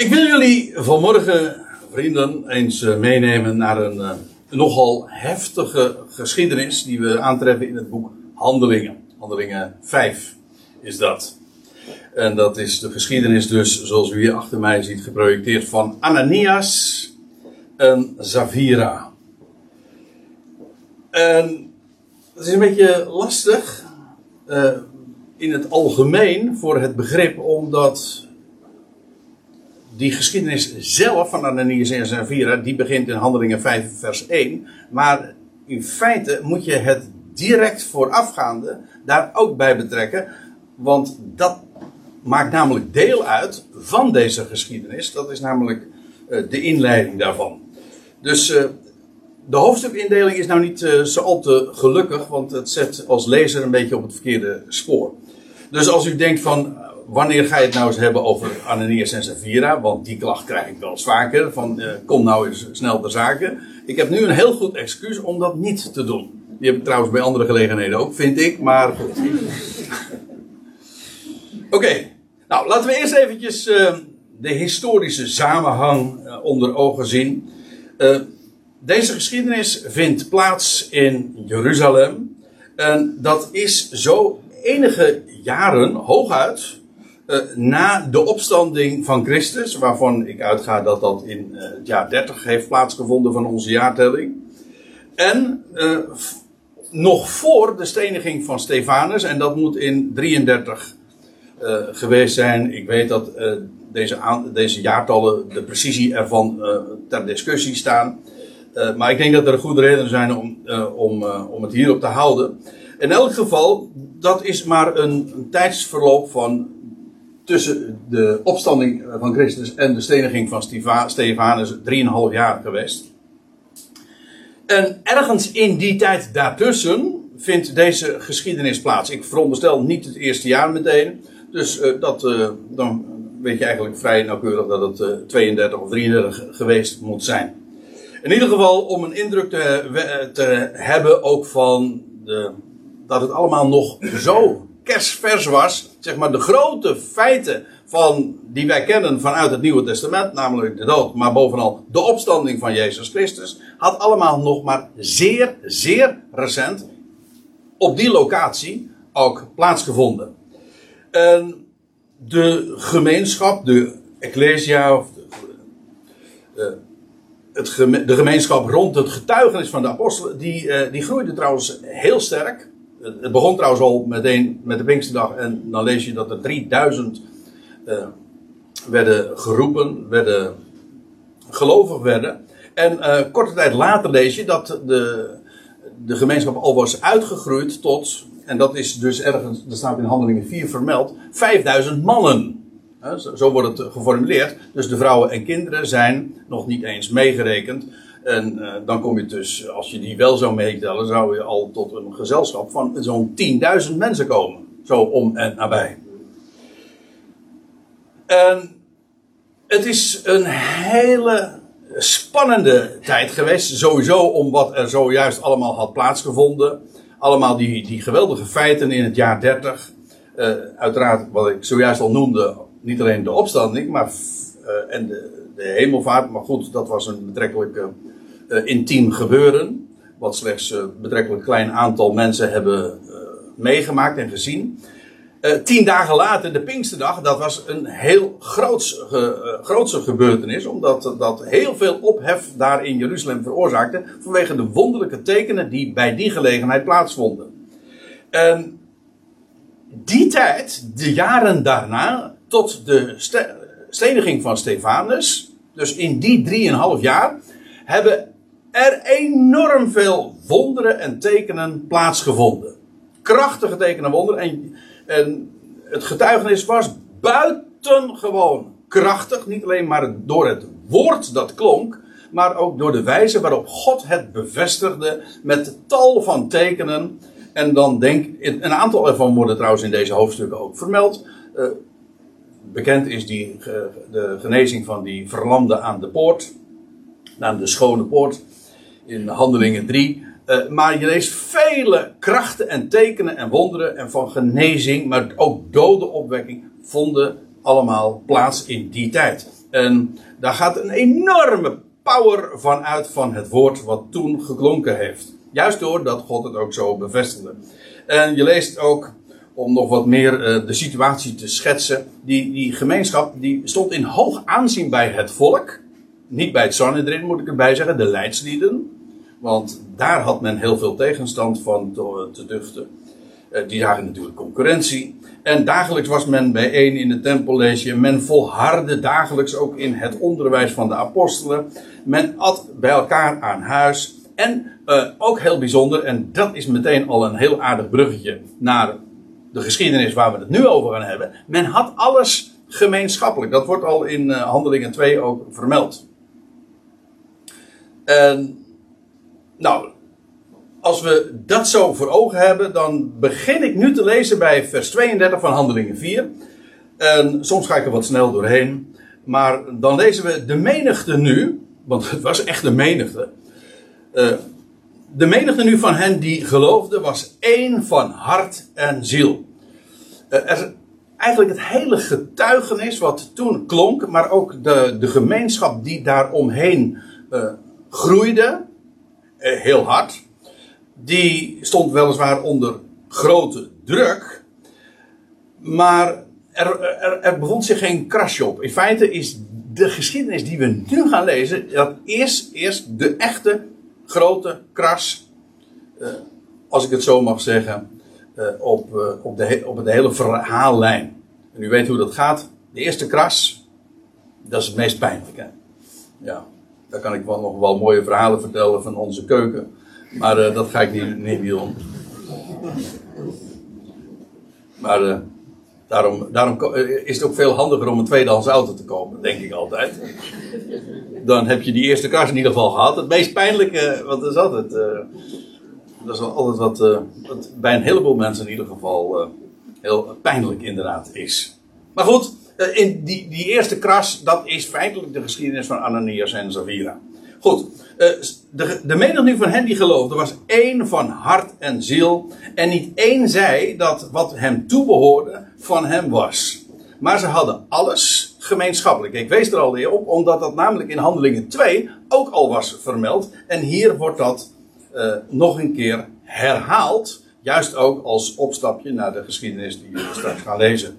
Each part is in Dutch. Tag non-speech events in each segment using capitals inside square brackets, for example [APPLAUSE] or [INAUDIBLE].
Ik wil jullie vanmorgen, vrienden, eens eh, meenemen naar een uh, nogal heftige geschiedenis die we aantreffen in het boek Handelingen. Handelingen 5 is dat. En dat is de geschiedenis dus, zoals u hier achter mij ziet, geprojecteerd van Ananias en Zavira. En het is een beetje lastig uh, in het algemeen voor het begrip, omdat die geschiedenis zelf van Ananias en Zavira, die begint in Handelingen 5 vers 1. Maar in feite moet je het direct voorafgaande daar ook bij betrekken. Want dat maakt namelijk deel uit van deze geschiedenis. Dat is namelijk uh, de inleiding daarvan. Dus uh, de hoofdstukindeling is nou niet uh, zo al te gelukkig, want het zet als lezer een beetje op het verkeerde spoor. Dus als u denkt van, wanneer ga je het nou eens hebben over Ananias en Sapphira? Want die klacht krijg ik wel eens vaker, van uh, kom nou eens snel de zaken. Ik heb nu een heel goed excuus om dat niet te doen. Die heb ik trouwens bij andere gelegenheden ook, vind ik, maar goed. Oké, nou laten we eerst eventjes uh, de historische samenhang uh, onder ogen zien. deze geschiedenis vindt plaats in Jeruzalem. En dat is zo enige jaren, hooguit, uh, na de opstanding van Christus, waarvan ik uitga dat dat in uh, het jaar 30 heeft plaatsgevonden van onze jaartelling. En uh, nog voor de steniging van Stefanus, en dat moet in 33 geweest zijn. Ik weet dat deze, deze jaartallen, de precisie ervan ter discussie staan. maar ik denk dat er goede redenen zijn om, om, om het hierop te houden. In elk geval, dat is maar een, een tijdsverloop van tussen de opstanding van Christus en de steniging van Stefanus 3,5 jaar geweest. En ergens in die tijd daartussen vindt deze geschiedenis plaats. Ik veronderstel niet het eerste jaar meteen. Dus uh, dat, uh, dan weet je eigenlijk vrij nauwkeurig dat het uh, 32 of 33 geweest moet zijn. In ieder geval om een indruk te, te hebben ook van de, dat het allemaal nog zo kerstvers was. Zeg maar de grote feiten van, die wij kennen vanuit het Nieuwe Testament, namelijk de dood, maar bovenal de opstanding van Jezus Christus, had allemaal nog maar zeer, zeer recent op die locatie ook plaatsgevonden. En de gemeenschap, de Ecclesia, of de, het, de gemeenschap rond het getuigenis van de apostelen, die, uh, die groeide trouwens heel sterk. Het begon trouwens al meteen met de Pinksterdag en dan lees je dat er 3000 uh, werden geroepen, werden gelovig werden. En uh, korte tijd later lees je dat de, de gemeenschap al was uitgegroeid tot, en dat is dus ergens, dat staat in Handelingen 4 vermeld, 5000 mannen. Zo wordt het geformuleerd. Dus de vrouwen en kinderen zijn nog niet eens meegerekend. En uh, dan kom je dus, als je die wel zou meetellen, zou je al tot een gezelschap van zo'n 10.000 mensen komen. Zo om en nabij. En het is een hele spannende tijd geweest. Sowieso om wat er zojuist allemaal had plaatsgevonden. Allemaal die, die geweldige feiten in het jaar 30. Uh, uiteraard, wat ik zojuist al noemde, niet alleen de opstanding, maar uh, en de, de hemelvaart. Maar goed, dat was een betrekkelijk uh, intiem gebeuren. Wat slechts een betrekkelijk klein aantal mensen hebben meegemaakt en gezien. Tien dagen later, de Pinksterdag, dat was een heel groots, grootse gebeurtenis, omdat dat heel veel ophef daar in Jeruzalem veroorzaakte, vanwege de wonderlijke tekenen die bij die gelegenheid plaatsvonden. En die tijd, de jaren daarna, tot de steniging van Stefanus, dus in die drieënhalf jaar, hebben er enorm veel wonderen en tekenen plaatsgevonden. Krachtige tekenen en wonderen. En en het getuigenis was buitengewoon krachtig. Niet alleen maar door het woord dat klonk. Maar ook door de wijze waarop God het bevestigde. Met tal van tekenen. En dan denk een aantal ervan worden trouwens in deze hoofdstukken ook vermeld. Uh, bekend is die, de genezing van die verlamde aan de poort. Aan de schone poort. In handelingen 3. Uh, maar je leest vele krachten en tekenen en wonderen en van genezing, maar ook dode opwekking vonden allemaal plaats in die tijd. En daar gaat een enorme power van uit van het woord wat toen geklonken heeft. Juist doordat God het ook zo bevestigde. En je leest ook, om nog wat meer uh, de situatie te schetsen, die, die gemeenschap die stond in hoog aanzien bij het volk. Niet bij het Sanhedrin moet ik erbij zeggen, de leidslieden. Want daar had men heel veel tegenstand van te, te duchten. Uh, die zagen natuurlijk concurrentie. En dagelijks was men bijeen in het tempelleesje. Men volhardde dagelijks ook in het onderwijs van de apostelen. Men at bij elkaar aan huis. En uh, ook heel bijzonder, en dat is meteen al een heel aardig bruggetje naar de geschiedenis waar we het nu over gaan hebben. Men had alles gemeenschappelijk. Dat wordt al in uh, Handelingen 2 ook vermeld. En, nou, als we dat zo voor ogen hebben, dan begin ik nu te lezen bij vers 32 van Handelingen 4. En soms ga ik er wat snel doorheen. Maar dan lezen we de menigte nu, want het was echt de menigte. Uh, de menigte nu van hen die geloofden was één van hart en ziel. Uh, er, eigenlijk het hele getuigenis wat toen klonk, maar ook de, de gemeenschap die daaromheen uh, groeide, heel hard die stond weliswaar onder grote druk. Maar er, er, bevond zich geen krasje op. In feite is de geschiedenis die we nu gaan lezen, dat is eerst de echte grote kras, uh, als ik het zo mag zeggen, uh, op, uh, op, de, op de hele verhaallijn. En u weet hoe dat gaat. De eerste kras, dat is het meest pijnlijke. Ja, daar kan ik wel nog wel mooie verhalen vertellen van onze keuken. Maar dat ga ik niet, niet doen. Maar daarom, daarom is het ook veel handiger om een tweedehands auto te kopen, denk ik altijd. Dan heb je die eerste kras in ieder geval gehad. Het meest pijnlijke, wat is altijd. Dat is altijd wat, wat, bij een heleboel mensen in ieder geval heel pijnlijk inderdaad is. Maar goed, in die, die eerste kras, dat is feitelijk de geschiedenis van Ananias en Zavira. Goed, de, de menigte van hen die geloofden was één van hart en ziel. En niet één zei dat wat hem toebehoorde van hem was. Maar ze hadden alles gemeenschappelijk. Ik wees er al weer op, omdat dat namelijk in Handelingen 2 ook al was vermeld. En hier wordt dat uh, nog een keer herhaald. Juist ook als opstapje naar de geschiedenis die we straks gaan lezen.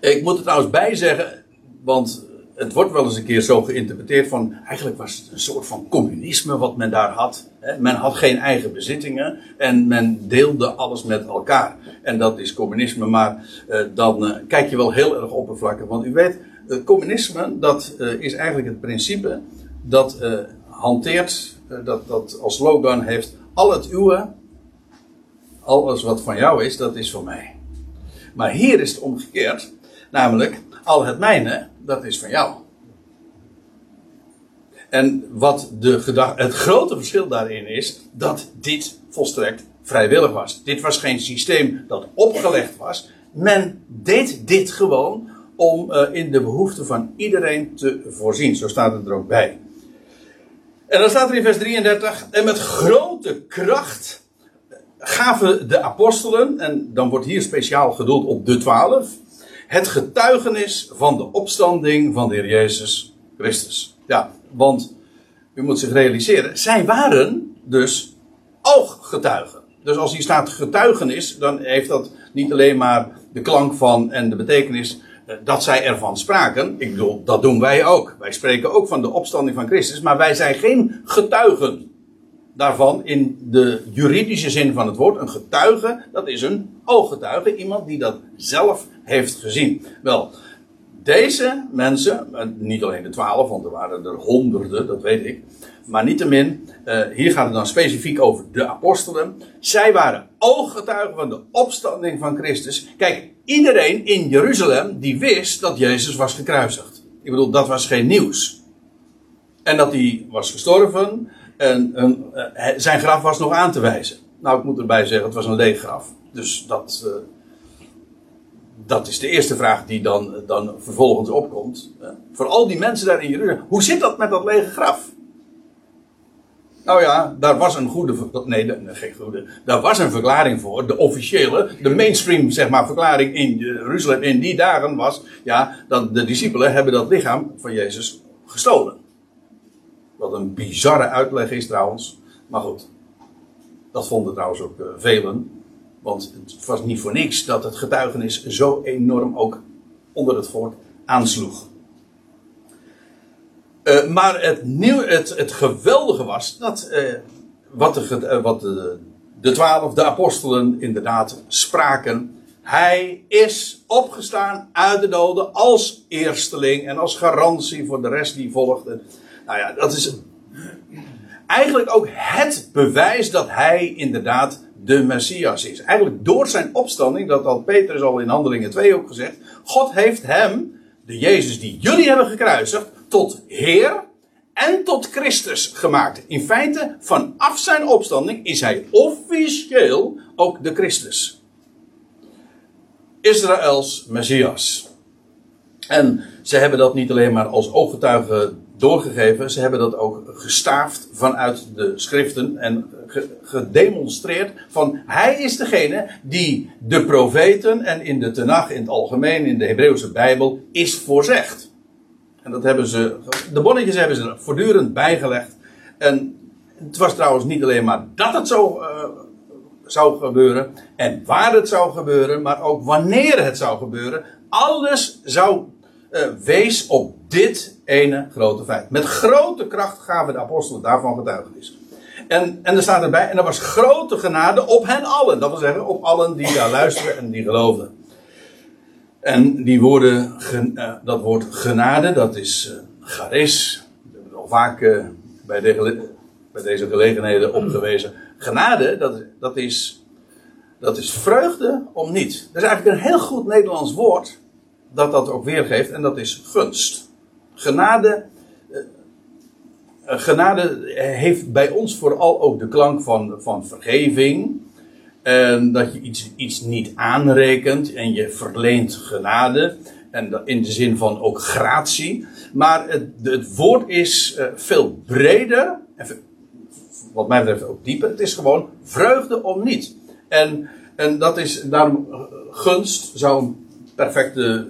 Ik moet er trouwens bij zeggen, want het wordt wel eens een keer zo geïnterpreteerd van, eigenlijk was het een soort van communisme wat men daar had. Men had geen eigen bezittingen en men deelde alles met elkaar. En dat is communisme, maar eh, dan eh, kijk je wel heel erg oppervlakkig. Want u weet, uh, communisme, dat is eigenlijk het principe dat hanteert, dat, dat als slogan heeft, al het uwe, alles wat van jou is, dat is van mij. Maar hier is het omgekeerd, namelijk, al het mijne, dat is van jou. En wat de gedachte, het grote verschil daarin is dat dit volstrekt vrijwillig was. Dit was geen systeem dat opgelegd was. Men deed dit gewoon om uh, in de behoeften van iedereen te voorzien. Zo staat het er ook bij. En dan staat er in vers 33: En met grote kracht gaven de apostelen, en dan wordt hier speciaal gedoeld op de twaalf, het getuigenis van de opstanding van de Heer Jezus Christus. Ja, want u moet zich realiseren, zij waren dus ooggetuigen. Dus als hier staat getuigenis, dan heeft dat niet alleen maar de klank van en de betekenis eh, dat zij ervan spraken. Ik bedoel, dat doen wij ook. Wij spreken ook van de opstanding van Christus, maar wij zijn geen getuigen daarvan in de juridische zin van het woord. Een getuige, dat is een ooggetuige, iemand die dat zelf heeft gezien. Wel, deze mensen, niet alleen de twaalf, want er waren er honderden, dat weet ik. Maar niettemin, uh, hier gaat het dan specifiek over de apostelen. Zij waren ooggetuigen van de opstanding van Christus. Kijk, iedereen in Jeruzalem die wist dat Jezus was gekruisigd. Ik bedoel, dat was geen nieuws. En dat hij was gestorven, en uh, zijn graf was nog aan te wijzen. Nou, ik moet erbij zeggen, het was een leeg graf. Dus dat, dat is de eerste vraag die dan, dan vervolgens opkomt. Voor al die mensen daar in Jeruzalem, hoe zit dat met dat lege graf? Nou ja, daar was een goede, nee, geen goede, daar was een verklaring voor. De officiële, de mainstream, zeg maar, verklaring in Jeruzalem in die dagen was, ja, dat de discipelen hebben dat lichaam van Jezus gestolen. Wat een bizarre uitleg is trouwens, maar goed. Dat vonden trouwens ook uh, velen. Want het was niet voor niks dat het getuigenis zo enorm ook onder het volk aansloeg. Uh, maar het, nieuw, het, het geweldige was dat uh, wat, de, uh, wat de, de twaalf, de apostelen inderdaad spraken. Hij is opgestaan uit de doden als eersteling en als garantie voor de rest die volgde. Nou ja, dat is eigenlijk ook het bewijs dat hij inderdaad de Messias is. Eigenlijk door zijn opstanding, dat had Petrus al in Handelingen 2 ook gezegd. God heeft hem, de Jezus die jullie hebben gekruisigd, tot Heer en tot Christus gemaakt. In feite, vanaf zijn opstanding is hij officieel ook de Christus. Israëls Messias. En ze hebben dat niet alleen maar als ooggetuige doorgegeven, ze hebben dat ook gestaafd vanuit de schriften en gedemonstreerd van hij is degene die de profeten en in de Tenach in het algemeen, in de Hebreeuwse Bijbel, is voorzegd. En dat hebben ze, de bonnetjes hebben ze voortdurend bijgelegd. En het was trouwens niet alleen maar dat het zo uh, zou gebeuren en waar het zou gebeuren, maar ook wanneer het zou gebeuren. Alles zou uh, wees op dit ene grote feit. Met grote kracht gaven de apostelen daarvan getuigenis. En, en er staat erbij, en er was grote genade op hen allen. Dat wil zeggen, op allen die daar luisteren en die geloofden. En die woorden, uh, dat woord genade, dat is uh, charis. We hebben al vaak bij, de, deze gelegenheden opgewezen. Genade, dat, dat, is, dat is vreugde om niet. Dat is eigenlijk een heel goed Nederlands woord dat dat ook weergeeft, en dat is gunst. Genade, genade heeft bij ons vooral ook de klank van, van vergeving en dat je iets, iets niet aanrekent en je verleent genade. En in de zin van ook gratie. Maar het, het woord is uh, veel breder. Wat mij betreft ook dieper. Het is gewoon vreugde om niet. En, en dat is daarom eh, gunst zou een perfecte,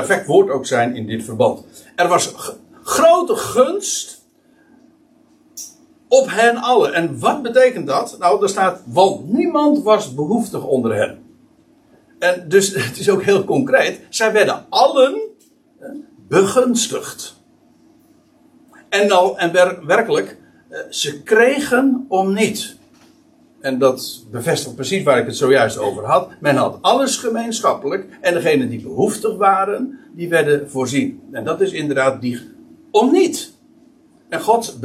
perfect woord ook zijn in dit verband. Er was grote gunst op hen allen. En wat betekent dat? Nou, er staat, want niemand was behoeftig onder hen. En dus [LAUGHS] het is ook heel concreet. Zij werden allen begunstigd. En, nou, en werkelijk, eh, ze kregen om niet. En dat bevestigt precies waar ik het zojuist over had. Men had alles gemeenschappelijk. En degenen die behoeftig waren, die werden voorzien. En dat is inderdaad die om niet. En God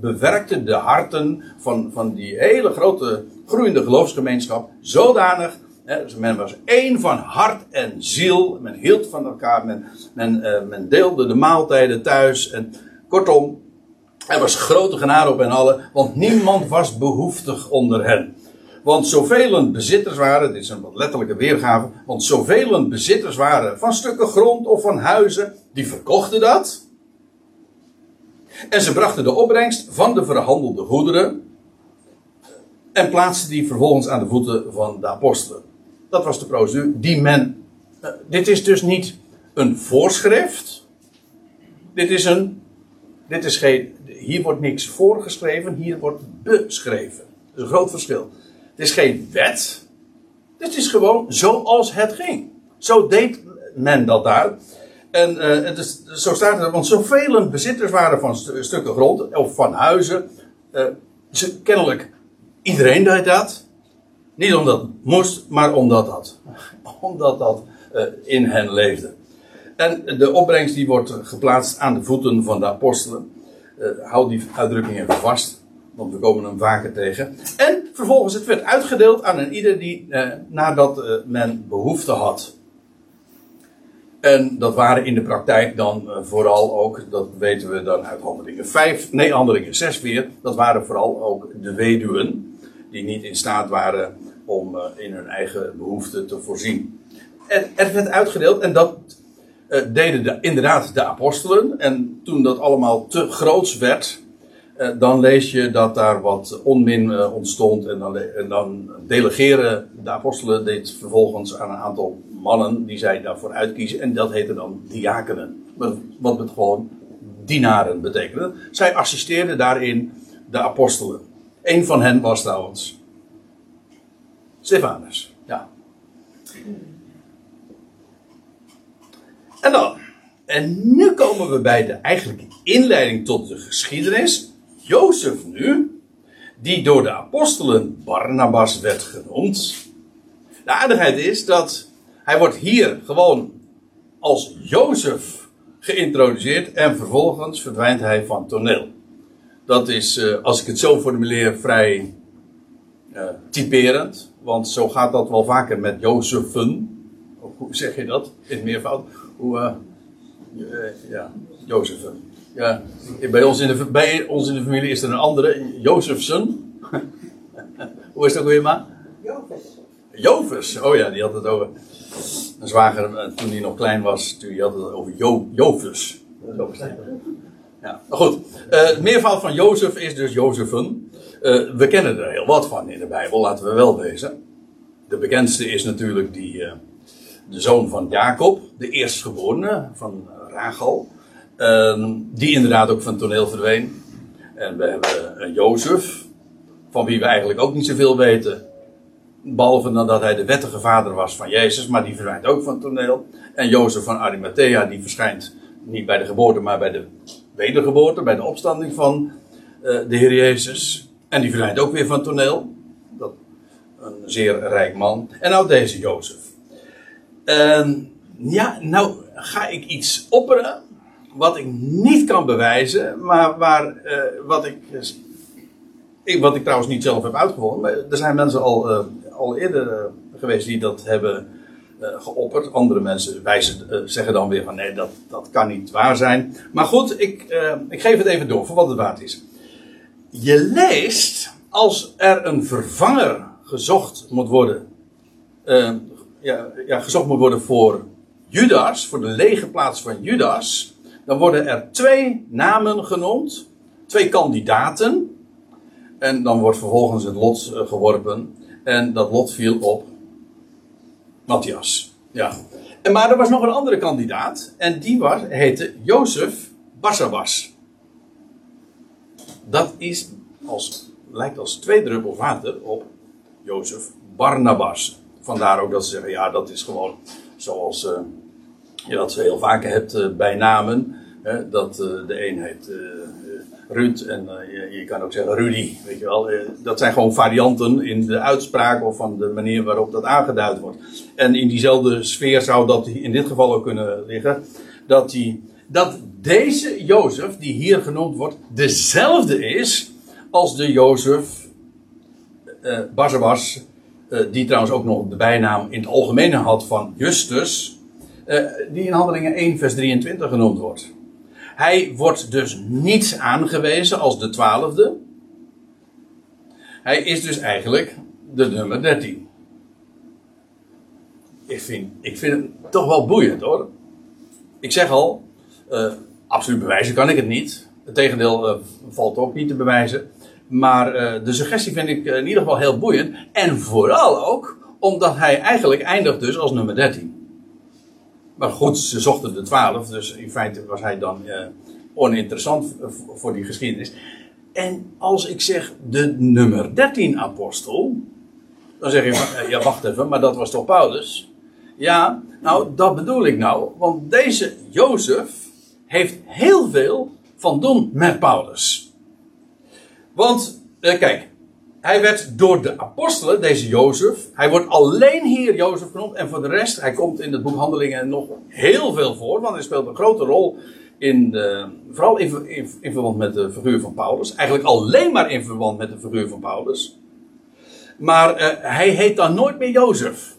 bewerkte de harten van, van die hele grote groeiende geloofsgemeenschap zodanig. Hè, dus men was één van hart en ziel. Men hield van elkaar. Men, men, uh, men deelde de maaltijden thuis. En kortom, er was grote genade op hen allen. Want niemand was behoeftig onder hen. Want zoveel bezitters waren, dit is een wat letterlijke weergave. Want zoveel bezitters waren van stukken grond of van huizen, die verkochten dat. En ze brachten de opbrengst van de verhandelde goederen en plaatsten die vervolgens aan de voeten van de apostelen. Dat was de procedure die men. Uh, dit is dus niet een voorschrift. Dit is een. Dit is geen. Hier wordt niks voorgeschreven, hier wordt beschreven. Dat is een groot verschil. Het is geen wet. Dit is gewoon zoals het ging. Zo deed men dat daar. En uh, het is, zo staat het, want zoveel bezitters waren van stukken grond of van huizen. Uh, ze, kennelijk, iedereen deed dat. Niet omdat het moest, maar omdat dat. [LAUGHS] Omdat dat uh, in hen leefde. En de opbrengst die wordt geplaatst aan de voeten van de apostelen. Houd die uitdrukking even vast, want we komen hem vaker tegen. En vervolgens, het werd uitgedeeld aan een ieder die nadat men behoefte had. En dat waren in de praktijk dan vooral ook, dat weten we dan uit handelingen 5, nee, handelingen 6 weer, dat waren vooral ook de weduwen, die niet in staat waren om in hun eigen behoeften te voorzien. En er werd uitgedeeld, en dat uh, deden de, inderdaad de apostelen, en toen dat allemaal te groots werd, eh, dan lees je dat daar wat onmin eh, ontstond. En dan, en dan delegeren de apostelen dit vervolgens aan een aantal mannen die zij daarvoor uitkiezen. En dat heette dan diakenen. Wat- Wat het gewoon dienaren betekende. Zij assisteerden daarin de apostelen. Een van hen was trouwens Stefanus. Ja. En dan. En nu komen we bij de eigenlijke inleiding tot de geschiedenis. Jozef nu, die door de apostelen Barnabas werd genoemd. De aardigheid is dat hij wordt hier gewoon als Jozef geïntroduceerd en vervolgens verdwijnt hij van toneel. Dat is, eh, als ik het zo formuleer, vrij eh, typerend. Want zo gaat dat wel vaker met Jozefen. Hoe zeg je dat? In meervoud. Hoe, eh, eh, ja, Jozefen. Ja, bij ons, in de, bij ons in de familie is er een andere, Jozefsen. [LAUGHS] Hoe is het ook weer, ma? Jovers. Oh ja, die had het over. Een zwager, eh, toen hij nog klein was, toen had het over jo, het. Ja, goed. Eh, het meervoud van Jozef is dus Jozefen. We kennen er heel wat van in de Bijbel, laten we wel wezen. De bekendste is natuurlijk die, de zoon van Jacob, de eerstgeborene van Rachel. Ehm, die inderdaad ook van toneel verdween. En we hebben Jozef, van wie we eigenlijk ook niet zoveel weten. Behalve dan dat hij de wettige vader was van Jezus, maar die verdwijnt ook van toneel. En Jozef van Arimathea, die verschijnt niet bij de geboorte, maar bij de wedergeboorte, bij de opstanding van eh, de Heer Jezus. En die verdwijnt ook weer van toneel. Dat, een zeer rijk man. En nou deze Jozef. En ja, nou ga ik iets opperen wat ik niet kan bewijzen, maar waar, eh, wat ik ik, wat ik trouwens niet zelf heb uitgevonden, maar er zijn mensen al, eh, al eerder eh, geweest die dat hebben geopperd. Andere mensen wijzen, zeggen dan weer van nee, dat, dat kan niet waar zijn. Maar goed, ik, ik geef het even door voor wat het waard is. Je leest als er een vervanger gezocht moet worden, eh, ja, ja, gezocht moet worden voor Judas, voor de lege plaats van Judas, dan worden er twee namen genoemd, twee kandidaten. En dan wordt vervolgens het lot eh, geworpen. En dat lot viel op Matthias. Ja. En, maar er was nog een andere kandidaat. En die was, heette Jozef Barsabas. Dat is als, lijkt als twee druppel water op Jozef Barnabas. Vandaar ook dat ze zeggen, ja, dat is gewoon zoals eh, je dat heel vaak hebt eh, bij namen. Hè, dat eh, de een heet Ruud en je, je kan ook zeggen Rudy, weet je wel. Dat zijn gewoon varianten in de uitspraak of van de manier waarop dat aangeduid wordt. En in diezelfde sfeer zou dat in dit geval ook kunnen liggen. Dat, die, dat deze Jozef, die hier genoemd wordt, dezelfde is als de Jozef eh, die trouwens ook nog de bijnaam in het algemeen had van Justus, eh, die in Handelingen 1 vers 23 genoemd wordt. Hij wordt dus niet aangewezen als de twaalfde. Hij is dus eigenlijk de nummer 13. Ik vind, ik vind het toch wel boeiend hoor. Ik zeg al, eh, absoluut bewijzen kan ik het niet. Het tegendeel eh, valt ook niet te bewijzen. Maar eh, de suggestie vind ik eh, in ieder geval heel boeiend. En vooral ook omdat hij eigenlijk eindigt dus als nummer 13. Maar goed, ze zochten de 12, dus in feite was hij dan eh, oninteressant voor die geschiedenis. En als ik zeg de nummer 13 apostel, dan zeg je ja wacht even, maar dat was toch Paulus? Ja, nou dat bedoel ik nou, want deze Jozef heeft heel veel van doen met Paulus. Want, eh, kijk, hij werd door de apostelen, deze Jozef, hij wordt alleen hier Jozef genoemd en voor de rest, hij komt in het boek Handelingen nog heel veel voor, want hij speelt een grote rol in, de, vooral in verband met de figuur van Paulus. Eigenlijk alleen maar in verband met de figuur van Paulus. Maar eh, hij heet dan nooit meer Jozef.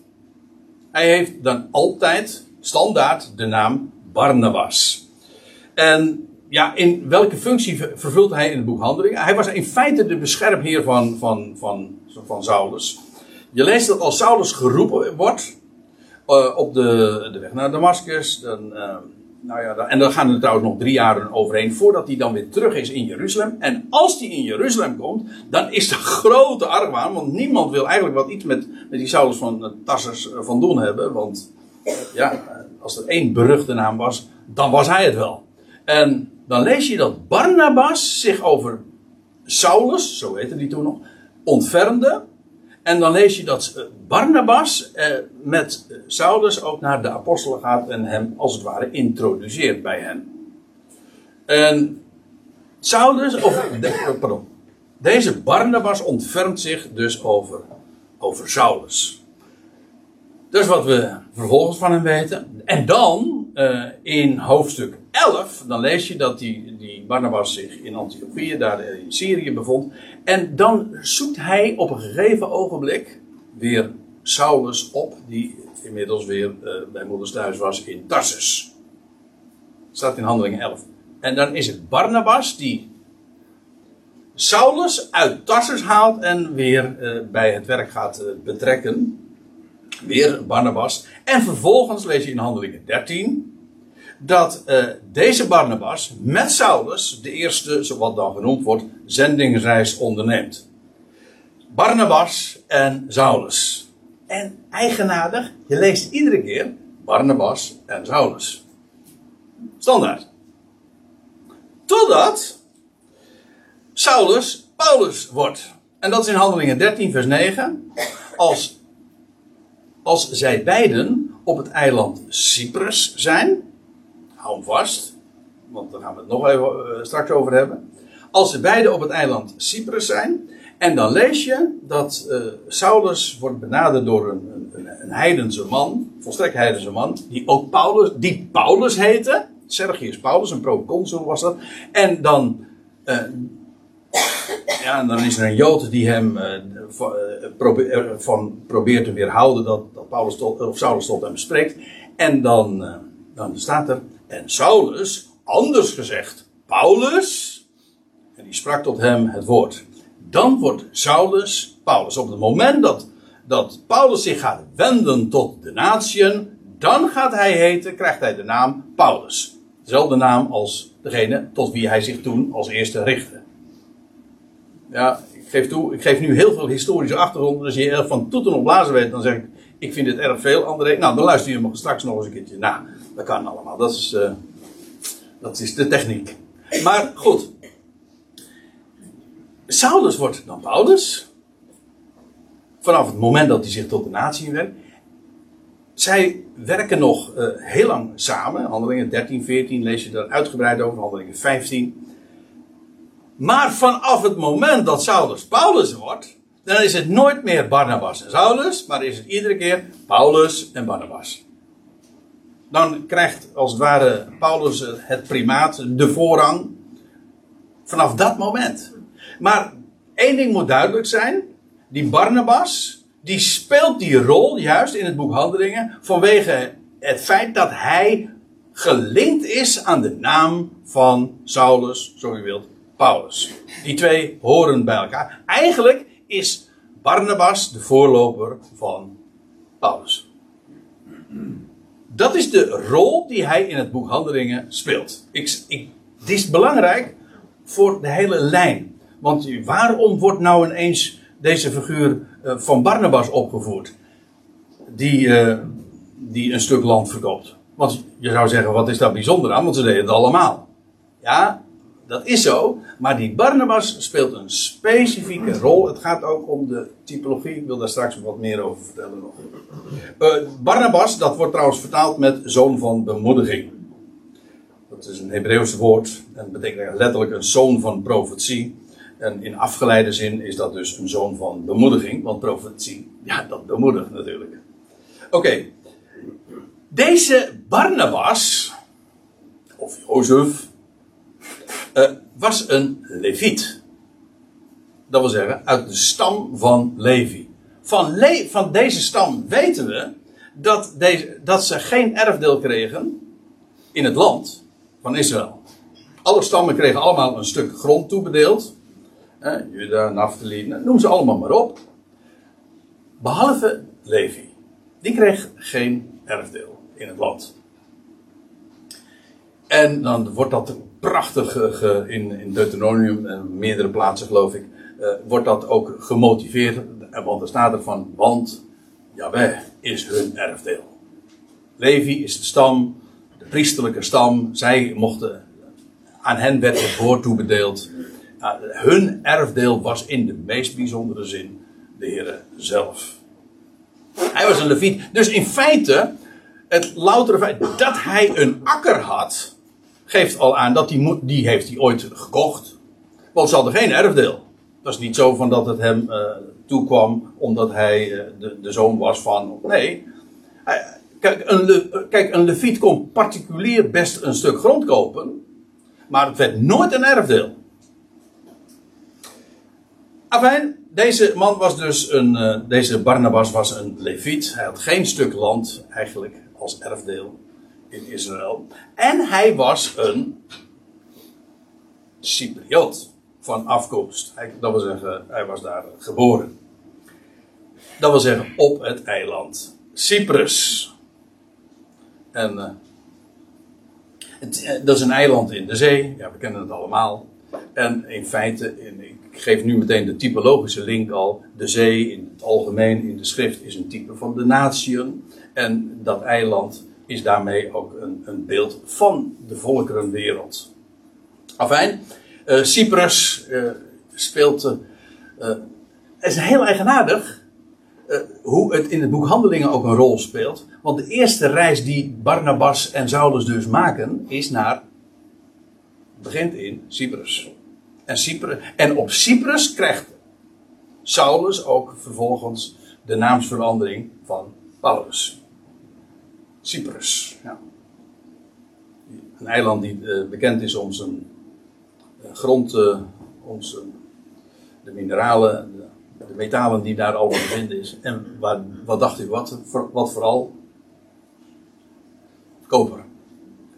Hij heeft dan altijd standaard de naam Barnabas. En ja, in welke functie ver- vervult hij in het boek Handelingen? Hij was in feite de beschermheer van, van, van, van Saulus. Je leest dat als Saulus geroepen wordt eh, op de, de weg naar Damascus, dan, eh, nou ja, en dan gaan er trouwens nog drie jaren overheen voordat hij dan weer terug is in Jeruzalem. En als hij in Jeruzalem komt, dan is de grote argwaan, want niemand wil eigenlijk wat iets met, met die Saulus van Tarsus van doen hebben. Want ja, als er één beruchte naam was, dan was hij het wel. En dan lees je dat Barnabas zich over Saulus, zo heette die toen nog, ontfermde. En dan lees je dat eh, Barnabas eh, met Saulus ook naar de apostelen gaat en hem als het ware introduceert bij hen. En Saulus, of de, oh, pardon, deze Barnabas ontfermt zich dus over, over Saulus. Dat is wat we vervolgens van hem weten. En dan, uh, in hoofdstuk 11, dan lees je dat die, die Barnabas zich in Antiochië, daar in Syrië bevond. En dan zoekt hij op een gegeven ogenblik weer Saulus op, die inmiddels weer uh, bij moeders thuis was in Tarsus. Staat in Handelingen 11. En dan is het Barnabas die Saulus uit Tarsus haalt en weer uh, bij het werk gaat betrekken. Weer Barnabas. En vervolgens lees je in Handelingen 13 dat uh, deze Barnabas met Saulus de eerste, zoals dan genoemd wordt, zendingsreis onderneemt. Barnabas en Saulus. En eigenaardig, je leest iedere keer Barnabas en Saulus. Standaard. Totdat Saulus Paulus wordt. En dat is in Handelingen 13, vers 9. Als, als zij beiden op het eiland Cyprus zijn hou vast, want daar gaan we het nog even uh, straks over hebben. Als ze beiden op het eiland Cyprus zijn, en dan lees je dat uh, Saulus wordt benaderd door een, een, een heidense man, volstrekt heidense man, die ook Paulus, die Paulus heette. Sergius Paulus, een proconsul was dat. En dan, uh, ja, en dan is er een Jood die hem probeer, van probeert te weerhouden dat, dat Paulus tot, of Saulus tot hem spreekt. En dan, dan staat er, en Saulus, anders gezegd Paulus, en die sprak tot hem het woord. Dan wordt Saulus Paulus. Op het moment dat, dat Paulus zich gaat wenden tot de natieën, dan gaat hij heten, krijgt hij de naam Paulus. Dezelfde naam als degene tot wie hij zich toen als eerste richtte. Ja, ik geef toe, ik geef nu heel veel historische achtergrond. Dus je van toeten op blazen weet, dan zeg ik, ik vind het erg veel. André, nou, dan luister je me straks nog eens een keertje na. Dat kan allemaal. Dat is, uh, dat is de techniek. Maar goed. Saulus wordt dan Paulus. Vanaf het moment dat hij zich tot de natie werkt. Zij werken nog uh, heel lang samen. Handelingen 13, 14 lees je daar uitgebreid over. Handelingen 15. Maar vanaf het moment dat Saulus Paulus wordt. Dan is het nooit meer Barnabas en Saulus. Maar is het iedere keer Paulus en Barnabas dan krijgt als het ware Paulus het primaat, de voorrang. Vanaf dat moment. Maar één ding moet duidelijk zijn: die Barnabas, die speelt die rol juist in het boek Handelingen vanwege het feit dat hij gelinkt is aan de naam van Saulus, zo u wilt, Paulus. Die twee horen bij elkaar. Eigenlijk is Barnabas de voorloper van Paulus. Dat is de rol die hij in het boek Handelingen speelt. Ik, dit is belangrijk voor de hele lijn. Want waarom wordt nou ineens deze figuur uh, van Barnabas opgevoerd? Die, uh, die een stuk land verkoopt. Want je zou zeggen, wat is daar bijzonder aan? Want ze deden het allemaal. Ja, dat is zo, maar die Barnabas speelt een specifieke rol. Het gaat ook om de typologie. Ik wil daar straks wat meer over vertellen nog. Uh, Barnabas, dat wordt trouwens vertaald met zoon van bemoediging. Dat is een Hebreeuwse woord en betekent letterlijk een zoon van profetie. En in afgeleide zin is dat dus een zoon van bemoediging, want profetie, ja, dat bemoedigt natuurlijk. Oké, deze Barnabas, of Jozef, uh, was een leviet. Dat wil zeggen, uit de stam van Levi. Van, van deze stam weten we dat, deze, dat ze geen erfdeel kregen in het land van Israël. Alle stammen kregen allemaal een stuk grond toebedeeld. Eh, Juda, Naphtali, noem ze allemaal maar op. Behalve Levi. Die kreeg geen erfdeel in het land. En dan wordt dat prachtig in, in Deuteronomium, en meerdere plaatsen geloof ik, wordt dat ook gemotiveerd. Want er staat er van, want Jaweh is hun erfdeel. Levi is de stam, de priesterlijke stam. Zij mochten, aan hen werd het woord toebedeeld. hun erfdeel was in de meest bijzondere zin de Heer zelf. Hij was een leviet. Dus in feite, het loutere feit dat hij een akker had, geeft al aan dat die, die heeft hij ooit gekocht. Want ze hadden geen erfdeel. Dat is niet zo van dat het hem uh, toekwam omdat hij uh, de, de, zoon was van. Nee. kijk, een, Le, kijk, een leviet kon particulier best een stuk grond kopen. Maar het werd nooit een erfdeel. Afijn, deze man was dus een. Deze Barnabas was een leviet. Hij had geen stuk land eigenlijk als erfdeel in Israël. En hij was een Cypriot van afkomst. Hij, dat wil zeggen, hij was daar geboren. Dat wil zeggen, op het eiland Cyprus. En uh, het, uh, dat is een eiland in de zee. Ja, we kennen het allemaal. En in feite, ik geef nu meteen de typologische link al. De zee in het algemeen in de schrift is een type van de natieën. En dat eiland is daarmee ook een, een beeld van de volkerenwereld. Afijn, uh, Cyprus uh, speelt. Het is heel eigenaardig hoe het in het boek Handelingen ook een rol speelt. Want de eerste reis die Barnabas en Saulus dus maken, is naar. begint in Cyprus. En, Cyprus, en op Cyprus krijgt Saulus ook vervolgens de naamsverandering van Paulus. Cyprus. Ja. Een eiland die bekend is om zijn grond, uh, ons, de mineralen, de, de, metalen die daar te vinden is. En waar, wat dacht u, wat, wat vooral? Koper.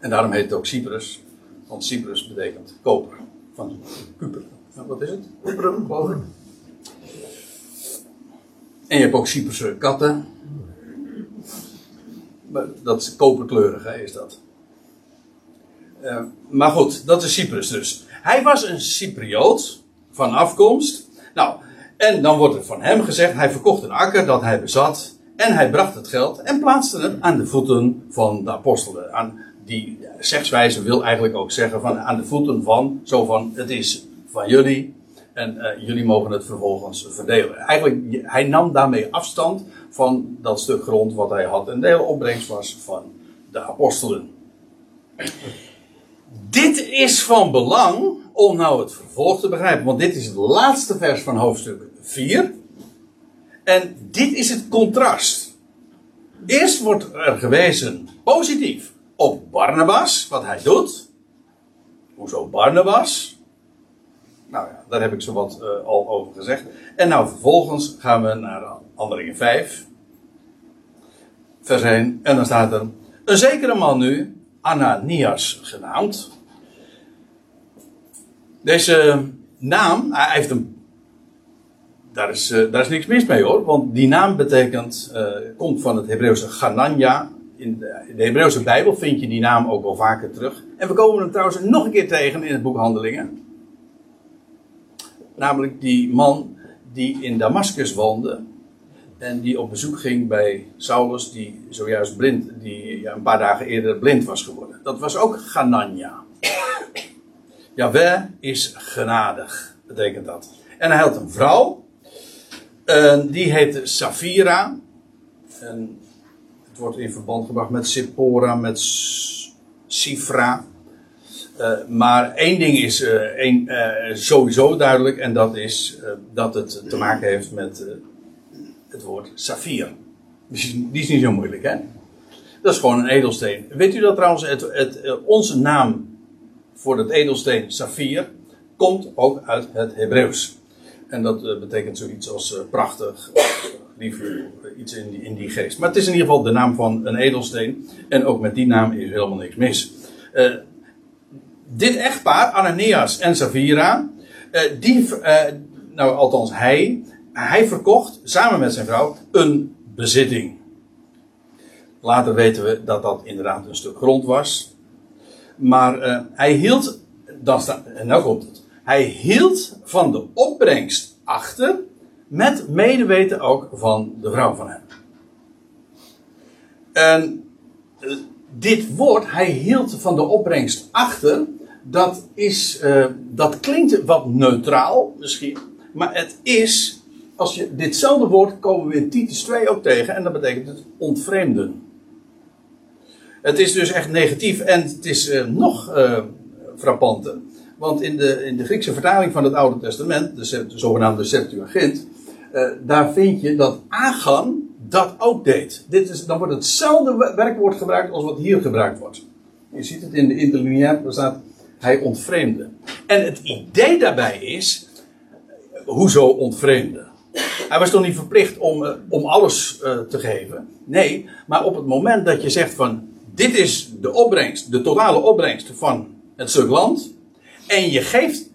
En daarom heet het ook Cyprus, want Cyprus betekent koper. Van Kuper. wat is het? Kuper, geloof En je hebt ook Cyprus katten. Dat is koperkleurig, hè, is dat. Uh, maar goed, dat is Cyprus dus. Hij was een Cypriot van afkomst. Nou, en dan wordt er van hem gezegd: hij verkocht een akker dat hij bezat. En hij bracht het geld en plaatste het aan de voeten van de apostelen. Aan die zegswijze wil eigenlijk ook zeggen: van aan de voeten van, zo van: het is van jullie. En uh, jullie mogen het vervolgens verdelen. Eigenlijk, hij nam daarmee afstand van dat stuk grond wat hij had. En de hele opbrengst was van de apostelen. Dit is van belang om nou het vervolg te begrijpen. Want dit is het laatste vers van hoofdstuk 4. En dit is het contrast. Eerst wordt er gewezen positief op Barnabas, wat hij doet. Hoezo Barnabas? Nou ja, daar heb ik zo wat uh, al over gezegd. En nou vervolgens gaan we naar Handelingen 5. Vers 1. En dan staat er. Een zekere man nu, Ananias genaamd. Deze naam, hij heeft een. Daar is, uh, daar is niks mis mee hoor, want die naam betekent, uh, komt van het Hebreeuwse Ganania. In de, de Hebreeuwse Bijbel vind je die naam ook wel vaker terug. En we komen hem trouwens nog een keer tegen in het boek Handelingen. Namelijk die man die in Damascus woonde. En die op bezoek ging bij Saulus, die zojuist blind, die ja, een paar dagen eerder blind was geworden. Dat was ook Ganania. Jaweh is genadig, betekent dat. En hij had een vrouw, die heette Safira. En het wordt in verband gebracht met Sippora, met Sifra. Uh, maar één ding is uh, één, uh, sowieso duidelijk, en dat is dat het te maken heeft met het woord safir. Die is niet zo moeilijk, hè? Dat is gewoon een edelsteen. Weet u dat trouwens, het, het, onze naam voor het edelsteen safir komt ook uit het Hebreeuws. En dat uh, betekent zoiets als uh, prachtig, liever iets in die, in die geest. Maar het is in ieder geval de naam van een edelsteen. En ook met die naam is helemaal niks mis. Dit echtpaar, Ananias en Safira, die, nou althans hij, hij verkocht samen met zijn vrouw een bezitting. Later weten we dat dat inderdaad een stuk grond was. Maar uh, hij hield, dan en nou komt het. Hij hield van de opbrengst achter, met medeweten ook van de vrouw van hem. En uh, dit woord, hij hield van de opbrengst achter, dat, is, uh, dat klinkt wat neutraal misschien, maar het is, als je ditzelfde woord komen we in Titus 2 ook tegen, en dat betekent het ontvreemden. Het is dus echt negatief en het is uh, nog uh, frappanter. Want in de, in de Griekse vertaling van het Oude Testament, de, de zogenaamde Septuagint, uh, daar vind je dat Agan dat ook deed. Dit is, dan wordt hetzelfde werkwoord gebruikt als wat hier gebruikt wordt. Je ziet het in de interlineair, daar staat hij ontvreemde. En het idee daarbij is, hoezo ontvreemde? Hij was toch niet verplicht om, om alles te geven? Nee, maar op het moment dat je zegt van, dit is de opbrengst, de totale opbrengst van het stuk land. En je geeft,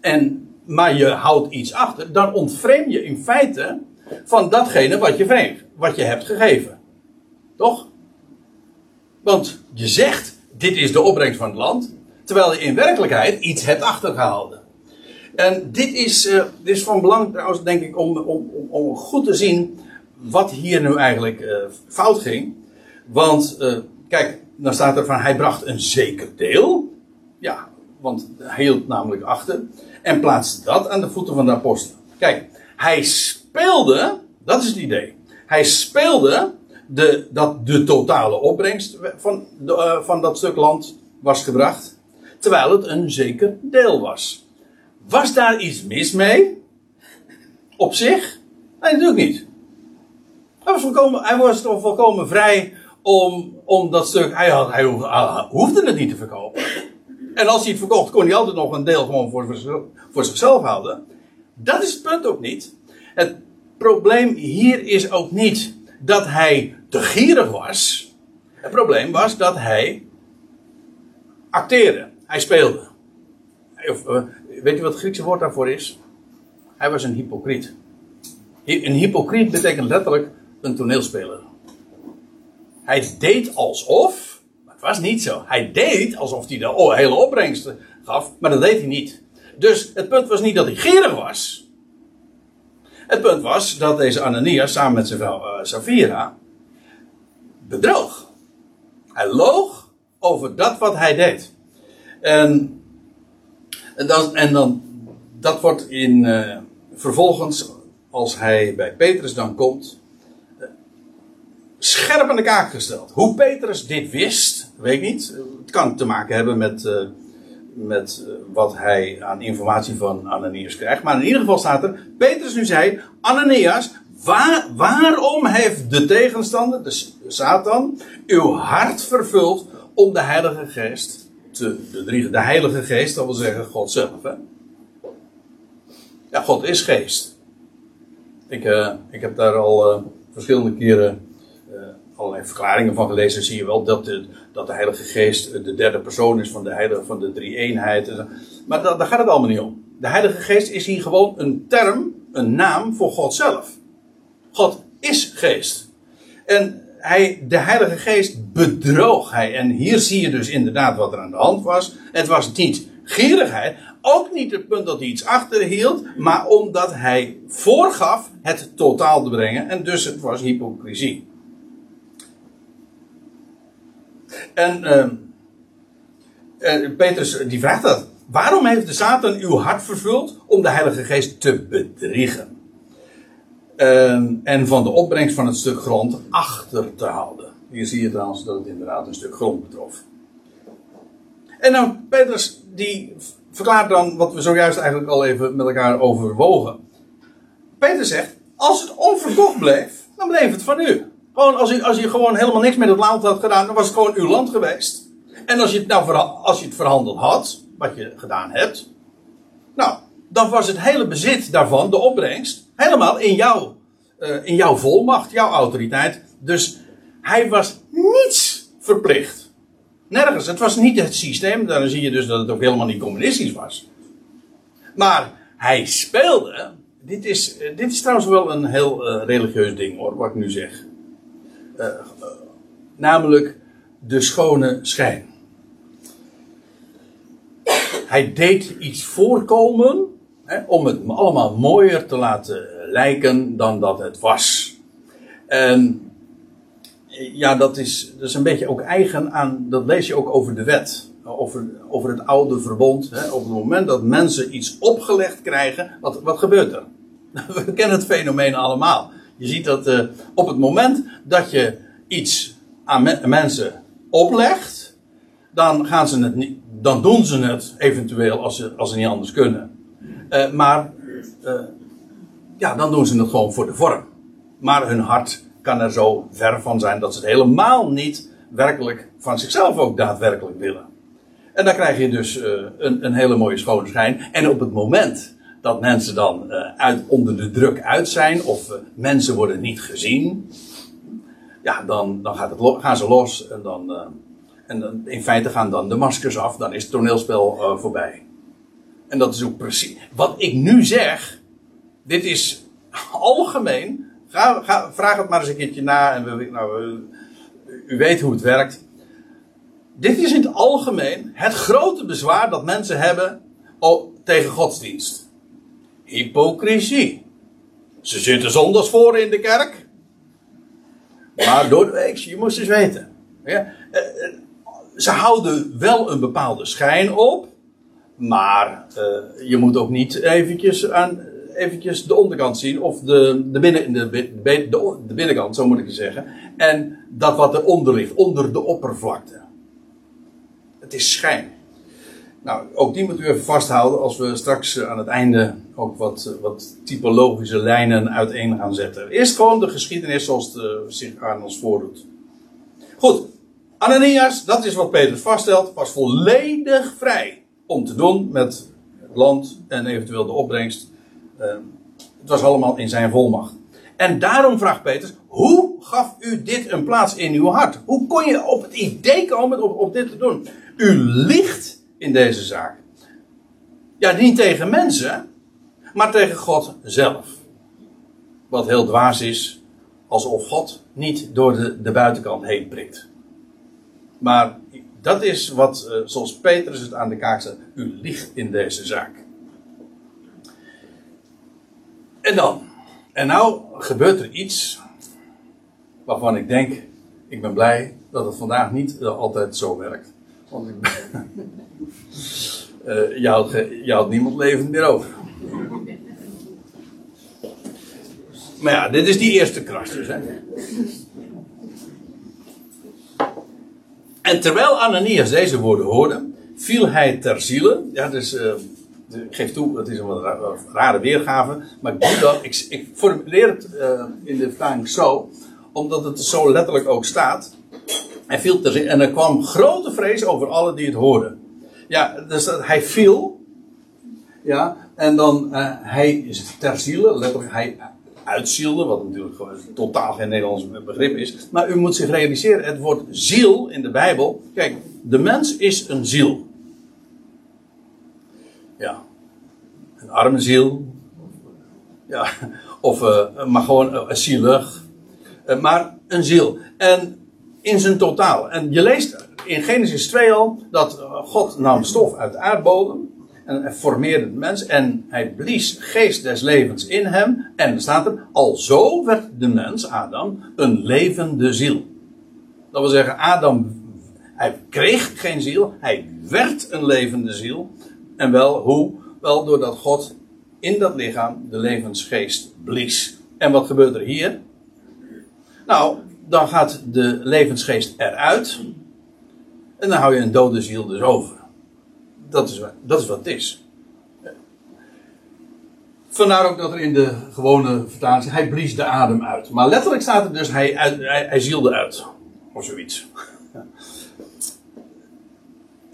en, maar je houdt iets achter, dan ontvreem je in feite van datgene wat je, vreemd, wat je hebt gegeven. Toch? Want je zegt, dit is de opbrengst van het land, terwijl je in werkelijkheid iets hebt achtergehouden. En dit is, uh, dit is van belang trouwens, denk ik, om, om, om goed te zien wat hier nu eigenlijk uh, fout ging. Want uh, Kijk, dan staat er van hij bracht een zeker deel. Ja, want hij hield namelijk achter. En plaatste dat aan de voeten van de apostelen. Kijk, hij speelde, dat is het idee. Hij speelde de, dat de totale opbrengst van, de, van dat stuk land was gebracht. Terwijl het een zeker deel was. Was daar iets mis mee? Op zich? Nee, natuurlijk niet. Hij was, volkomen, hij was toch volkomen vrij om, om dat stuk. Hij, had, hij hoefde het niet te verkopen. En als hij het verkocht, kon hij altijd nog een deel gewoon voor, voor zichzelf houden. Dat is het punt ook niet. Het probleem hier is ook niet dat hij te gierig was. Het probleem was dat hij acteerde. Hij speelde. Of, uh, weet je wat het Griekse woord daarvoor is? Hij was een hypocriet. Een hypocriet betekent letterlijk een toneelspeler. Hij deed alsof, maar het was niet zo. Hij deed alsof hij de hele opbrengst gaf, maar dat deed hij niet. Dus het punt was niet dat hij gierig was. Het punt was dat deze Ananias samen met zijn vrouw uh, Safira bedroog. Hij loog over dat wat hij deed. En, en, dan, en dan, dat wordt in, uh, vervolgens, als hij bij Petrus dan komt, scherp aan de kaak gesteld. Hoe Petrus dit wist, weet ik niet. Het kan te maken hebben met, uh, met wat hij aan informatie van Ananias krijgt. Maar in ieder geval staat er, Petrus nu zei, Ananias, waar, waarom heeft de tegenstander, de Satan, uw hart vervuld om de Heilige Geest te bedriegen? De Heilige Geest, dat wil zeggen God zelf. Hè? Ja, God is geest. Ik, uh, ik heb daar al verschillende keren allerlei verklaringen van gelezen, zie je wel dat de, dat de Heilige Geest de derde persoon is van de, heilige, van de drie eenheid. Maar da, daar gaat het allemaal niet om. De Heilige Geest is hier gewoon een term, een naam voor God zelf. God is geest. En hij, de Heilige Geest bedroog hij. En hier zie je dus inderdaad wat er aan de hand was. Het was niet gierigheid. Ook niet het punt dat hij iets achterhield. Maar omdat hij voorgaf het totaal te brengen. En dus het was hypocrisie. En uh, Petrus die vraagt dat. Waarom heeft de Satan uw hart vervuld om de Heilige Geest te bedriegen? Uh, en van de opbrengst van het stuk grond achter te houden. Hier zie je trouwens dat het inderdaad een stuk grond betrof. En nou, Petrus die verklaart dan wat we zojuist eigenlijk al even met elkaar overwogen. Peter zegt, als het onverkocht bleef, dan bleef het van u. Gewoon als je, als je gewoon helemaal niks met het land had gedaan, dan was het gewoon uw land geweest. En als je het, nou als je het verhandeld had, wat je gedaan hebt, nou, dan was het hele bezit daarvan, de opbrengst, helemaal in, jou, in jouw volmacht, jouw autoriteit. Dus hij was niets verplicht. Nergens. Het was niet het systeem. Dan zie je dus dat het ook helemaal niet communistisch was. Maar hij speelde. Dit is, eh, dit is trouwens wel een heel uh, religieus ding hoor, wat ik nu zeg. Namelijk de schone schijn. hij deed iets voorkomen hè, om het allemaal mooier te laten lijken dan dat het was. En ja, dat is, dat is een beetje ook eigen aan, dat lees je ook over de wet. Over, over het oude verbond. Hè. Op het moment dat mensen iets opgelegd krijgen, wat, wat gebeurt er? [LAUGHS] We kennen het fenomeen allemaal. Je ziet dat uh, op het moment dat je iets aan me mensen oplegt, dan gaan ze het dan doen ze het eventueel als ze, als ze niet anders kunnen. Uh, maar uh, ja, dan doen ze het gewoon voor de vorm. Maar hun hart kan er zo ver van zijn dat ze het helemaal niet werkelijk van zichzelf ook daadwerkelijk willen. En dan krijg je dus uh, een, een, hele mooie schone schijn. En op het moment dat mensen dan uh, uit, onder de druk uit zijn, of uh, mensen worden niet gezien, ja, dan, dan gaat het gaan ze los. En, dan, en dan, in feite gaan dan de maskers af, dan is het toneelspel voorbij. En dat is ook precies. Wat ik nu zeg, dit is algemeen Ga, ga, vraag het maar eens een keertje na. En we, nou, u weet hoe het werkt. Dit is in het algemeen het grote bezwaar dat mensen hebben tegen godsdienst. Hypocrisie. Ze zitten zondags voor in de kerk. Maar door de week, je moest eens weten. Ja, eh, eh, ze houden wel een bepaalde schijn op. Maar uh, je moet ook niet eventjes aan eventjes de onderkant zien, of de, de, binnen, de, de, de binnenkant, zo moet ik zeggen. En dat wat eronder ligt, onder de oppervlakte. Het is schijn. Nou, ook die moet u even vasthouden als we straks aan het einde ook wat, wat typologische lijnen uiteen gaan zetten. Eerst gewoon de geschiedenis zoals het zich aan ons voordoet. Goed, Ananias, dat is wat Petrus vaststelt, was volledig vrij om te doen met het land en eventueel de opbrengst het was allemaal in zijn volmacht. En daarom vraagt Petrus: hoe gaf u dit een plaats in uw hart? Hoe kon je op het idee komen om dit te doen? U ligt in deze zaak. Ja, niet tegen mensen, maar tegen God zelf. Wat heel dwaas is, alsof God niet door de, de buitenkant heen prikt. Maar dat is wat, uh, zoals Petrus het aan de kaak zet, u ligt in deze zaak. En dan? En nou gebeurt er iets waarvan ik denk, ik ben blij dat het vandaag niet altijd zo werkt. Want uh, [LAUGHS] je, had je niemand levend meer over. Maar ja, dit is die eerste kras dus. Hè. En terwijl Ananias deze woorden hoorde, viel hij ter ziele. Ja, dus uh, ik geef toe, het is een wat rare weergave, maar ik doe dat. Ik, ik formuleer het uh, in de vertaling zo, omdat het zo letterlijk ook staat. Hij viel ter en er kwam grote vrees over alle die het hoorden. Ja, dus dat, hij viel. Ja, en dan uh, hij is ter ziele, letterlijk hij uitzielde, wat natuurlijk gewoon totaal geen Nederlands begrip is. Maar u moet zich realiseren, het woord ziel in de Bijbel. Kijk, de mens is een ziel. Ja. Een arme ziel. Ja. Of uh, maar gewoon uh, zielig. Uh, maar een ziel. En in zijn totaal. En je leest in Genesis 2 al dat God nam stof uit de aardbodem. En formeerde de mens. En hij blies geest des levens in hem. En er staat er, al zo werd de mens, Adam, een levende ziel. Dat wil zeggen, Adam, hij kreeg geen ziel. Hij werd een levende ziel. En wel hoe? Wel doordat God in dat lichaam de levensgeest blies. En wat gebeurt er hier? Nou, dan gaat de levensgeest eruit. En dan hou je een dode ziel dus over. Dat is, dat is wat het is. Vandaar ook dat er in de gewone vertaling hij blies de adem uit. Maar letterlijk staat er dus hij, hij, hij zielde uit. Of zoiets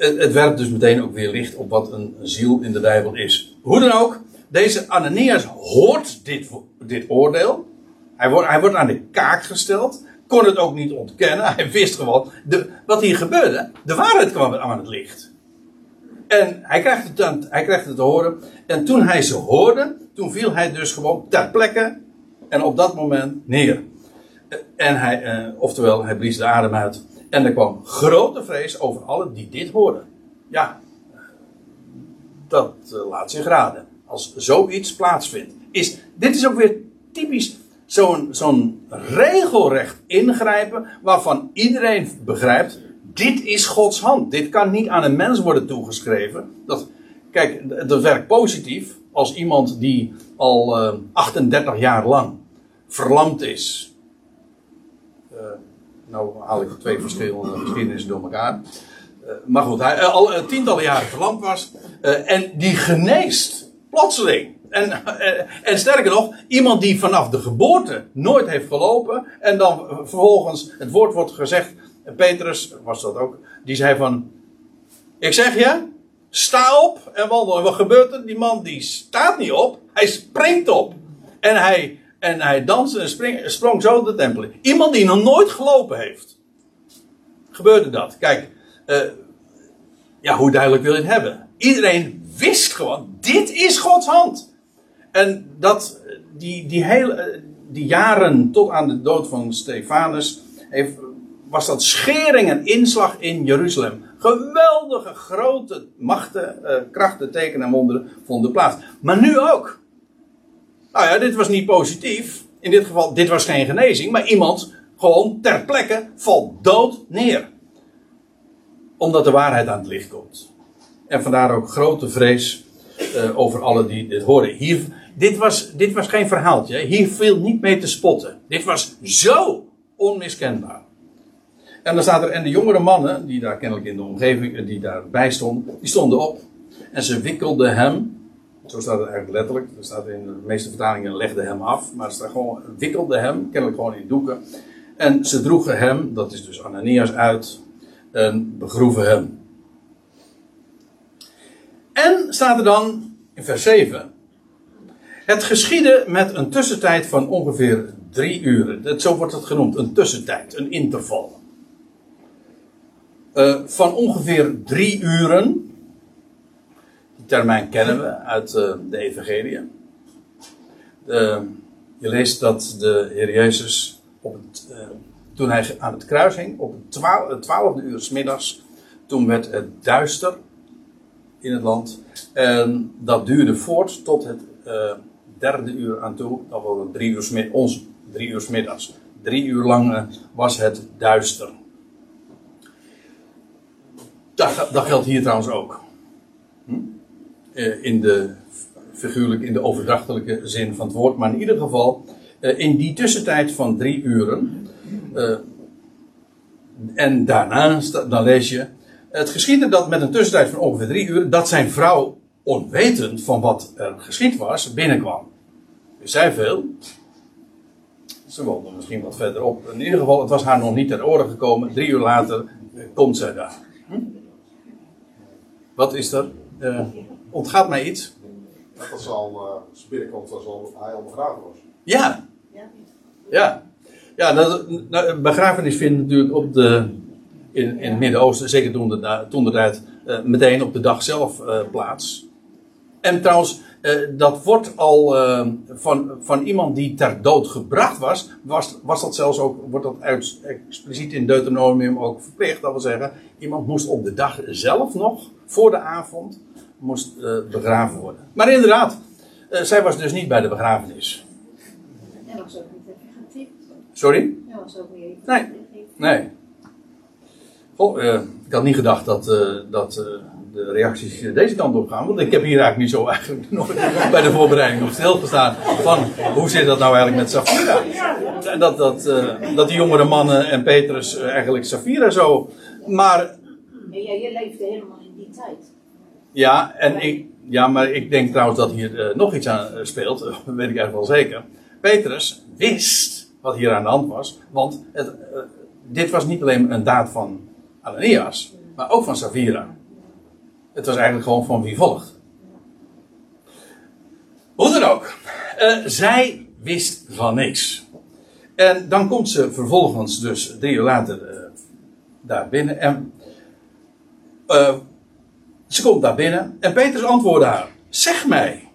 het, werpt dus meteen ook weer licht op wat een ziel in de Bijbel is. Hoe dan ook, deze Ananias hoort dit, dit oordeel. Hij wordt, hij wordt aan de kaak gesteld. Kon het ook niet ontkennen. Hij wist gewoon de, wat hier gebeurde. De waarheid kwam aan het licht. En hij krijgt, het, hij krijgt het te horen. En toen hij ze hoorde, toen viel hij dus gewoon ter plekke. En op dat moment neer. En hij, eh, oftewel, hij blies de adem uit. En er kwam grote vrees over allen die dit hoorden. Ja, dat eh, laat zich raden. Als zoiets plaatsvindt. Is, dit is ook weer typisch zo'n regelrecht ingrijpen waarvan iedereen begrijpt, dit is Gods hand. Dit kan niet aan een mens worden toegeschreven. Dat, kijk, dat werkt positief als iemand die al uh, 38 jaar lang verlamd is. Uh, nou haal ik twee verschillende geschiedenissen door elkaar. Uh, maar goed, hij al tientallen jaren verlamd was. en die geneest plotseling. En, en, sterker nog, iemand die vanaf de geboorte nooit heeft gelopen. En dan vervolgens het woord wordt gezegd. Petrus was dat ook. Die zei van. Ik zeg je, sta op en wandel. En wat gebeurt er? Die man die staat niet op. Hij springt op. En hij, en hij danste en sprong zo de tempel in. Iemand die nog nooit gelopen heeft. Gebeurde dat. Kijk, uh, ja, hoe duidelijk wil je het hebben? Iedereen wist gewoon, dit is Gods hand. En dat, die, die, hele, die jaren tot aan de dood van Stefanus was dat schering en inslag in Jeruzalem. Geweldige grote machten, uh, krachten, tekenen en wonderen vonden plaats. Maar nu ook. Nou ja, dit was niet positief. In dit geval, dit was geen genezing, maar iemand gewoon ter plekke valt dood neer. Omdat de waarheid aan het licht komt. En vandaar ook grote vrees uh, over alle die dit horen. Hier, dit, was, dit was geen verhaaltje. Hier viel niet mee te spotten. Dit was zo onmiskenbaar. En dan staat er, en de jongere mannen, die daar kennelijk in de omgeving, eh, die daarbij stonden, die stonden op. En ze wikkelden hem, zo staat het eigenlijk letterlijk, er staat in de meeste vertalingen legden hem af, maar ze staat gewoon, wikkelden hem, kennelijk gewoon in doeken. En ze droegen hem, dat is dus Ananias uit, en begroeven hem. En staat er dan in vers 7. Het geschiedde met een tussentijd van ongeveer drie uren. Zo wordt het genoemd, een tussentijd, een interval. Uh, van ongeveer drie uren. Termijn kennen we uit uh, de Evangelie. je leest dat de Heer Jezus, op het, uh, toen hij aan het kruis hing, op het twaalfde uur s middags, toen werd het duister in het land. En dat duurde voort tot het derde uur aan toe. Dat was drie uur, drie uur middags. Drie uur lang was het duister. Dat, dat geldt hier trouwens ook. Eh, in de figuurlijk, in de overdrachtelijke zin van het woord. Maar in ieder geval, eh, in die tussentijd van drie uren. Uh, en daarna, dan lees je. Het geschiedde dat met een tussentijd van ongeveer drie uur. dat zijn vrouw, onwetend van wat er geschied was, binnenkwam. Er zei veel. Ze woonde misschien wat verderop. In ieder geval, het was haar nog niet ter oren gekomen. Drie uur later komt zij daar. Hm? Wat is er? Ontgaat mij iets? Dat was al, uh, binnenkomt, was al, hij al begraven was. Ja. Ja. Ja, dat, nou, begrafenis vindt natuurlijk op de, in, in het Midden-Oosten, zeker toen de, toen de tijd, uh, meteen op de dag zelf uh, plaats. En trouwens, uh, dat wordt al van, van iemand die ter dood gebracht was, was, was dat zelfs ook, wordt dat uit, expliciet in Deuteronomium ook verplicht. Dat wil zeggen, iemand moest op de dag zelf nog voor de avond moest uh, begraven worden. Maar inderdaad, uh, zij was dus niet bij de begrafenis. Hij was ook niet effectief. Sorry? Was ook niet Nee. Nee. Uh, ik had niet gedacht dat, dat de reacties deze kant op gaan. Want ik heb hier eigenlijk niet zo [LAUGHS] eigenlijk nog bij de voorbereiding nog stilgestaan. Van hoe zit dat nou eigenlijk met Safira? En dat, dat, dat die jongere mannen en Petrus eigenlijk Safira zo. Maar. Ja, je leefde helemaal tijd. Ja, en ik, ja, maar ik denk trouwens dat hier uh, nog iets aan uh, speelt. [LAUGHS] Dat weet ik eigenlijk wel zeker. Petrus wist wat hier aan de hand was. Want het, uh, dit was niet alleen een daad van Ananias. Maar ook van Savira. Het was eigenlijk gewoon van wie volgt. Hoe dan ook. zij wist van niks. En dan komt ze vervolgens dus drie uur later daar binnen. En ze komt daar binnen en Petrus antwoordde haar: Zeg mij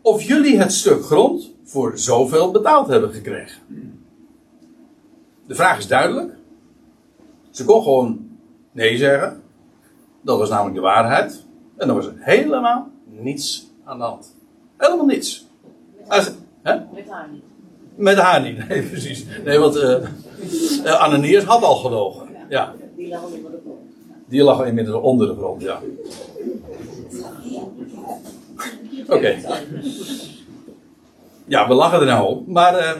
of jullie het stuk grond voor zoveel betaald hebben gekregen. De vraag is duidelijk. Ze kon gewoon nee zeggen. Dat was namelijk de waarheid. En dan was er helemaal niets aan de hand. Helemaal niets. Als, hè? Met haar niet. Met haar niet, [LAUGHS] nee, precies. Nee, want eh, Ananias had al gelogen. Ja, Die lag onder de grond. die lag inmiddels onder de grond, ja. Oké. Ja, we lachen er nou om, maar eh,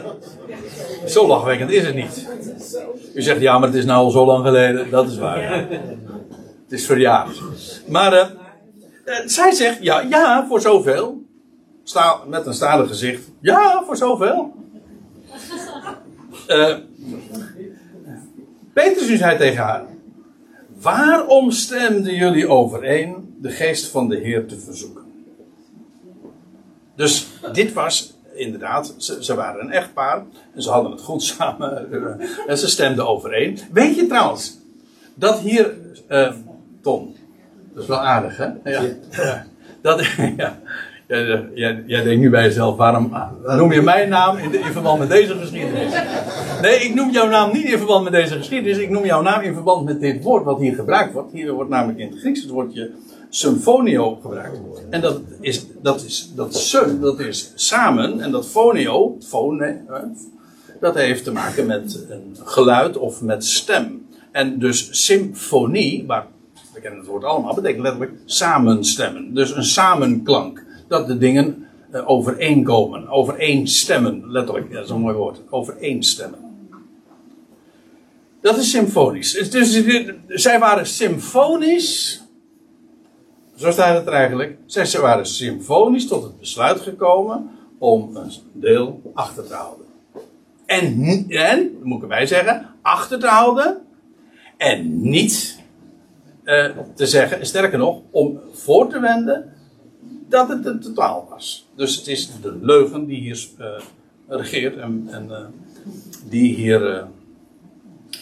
zo lachwekkend is het niet. U zegt ja, maar het is nou al zo lang geleden. Dat is waar. Het is verjaard. Maar eh, eh, zij zegt ja, ja, voor zoveel. Met een stadig gezicht. Ja, voor zoveel. Eh Petrus zei tegen haar: Waarom stemden jullie overeen de geest van de Heer te verzoeken? Dus dit was inderdaad, ze, ze waren een echtpaar en ze hadden het goed [LAUGHS] samen eh, en ze stemden overeen. Weet je trouwens dat hier, eh, Tom, dat is wel aardig hè? Ja. Ja. Dat, [LAUGHS] ja. Jij, jij, jij denkt nu bij jezelf, waarom noem je mijn naam in, de, in verband met deze geschiedenis? Nee, ik noem jouw naam niet in verband met deze geschiedenis. Ik noem jouw naam in verband met dit woord wat hier gebruikt wordt. Hier wordt namelijk in het Grieks het woordje symfonio gebruikt. En dat is, dat is, dat is, dat is samen. En dat fonio, fone, dat heeft te maken met een geluid of met stem. En dus symfonie, maar we kennen het woord allemaal, betekent letterlijk samenstemmen. Dus een samenklank. Dat de dingen eh, overeenkomen, overeenstemmen, letterlijk, dat is een mooi woord, overeenstemmen. Dat is symfonisch. Dus dit- zij waren symfonisch, zo staat het er eigenlijk, zij waren symfonisch tot het besluit gekomen om een deel achter te houden. En, en moet ik zeggen, achter te houden en niet eh, te zeggen, sterker nog, om voor te wenden dat het een totaal was. Dus het is de leugen die hier eh, regeert en, en eh, die hier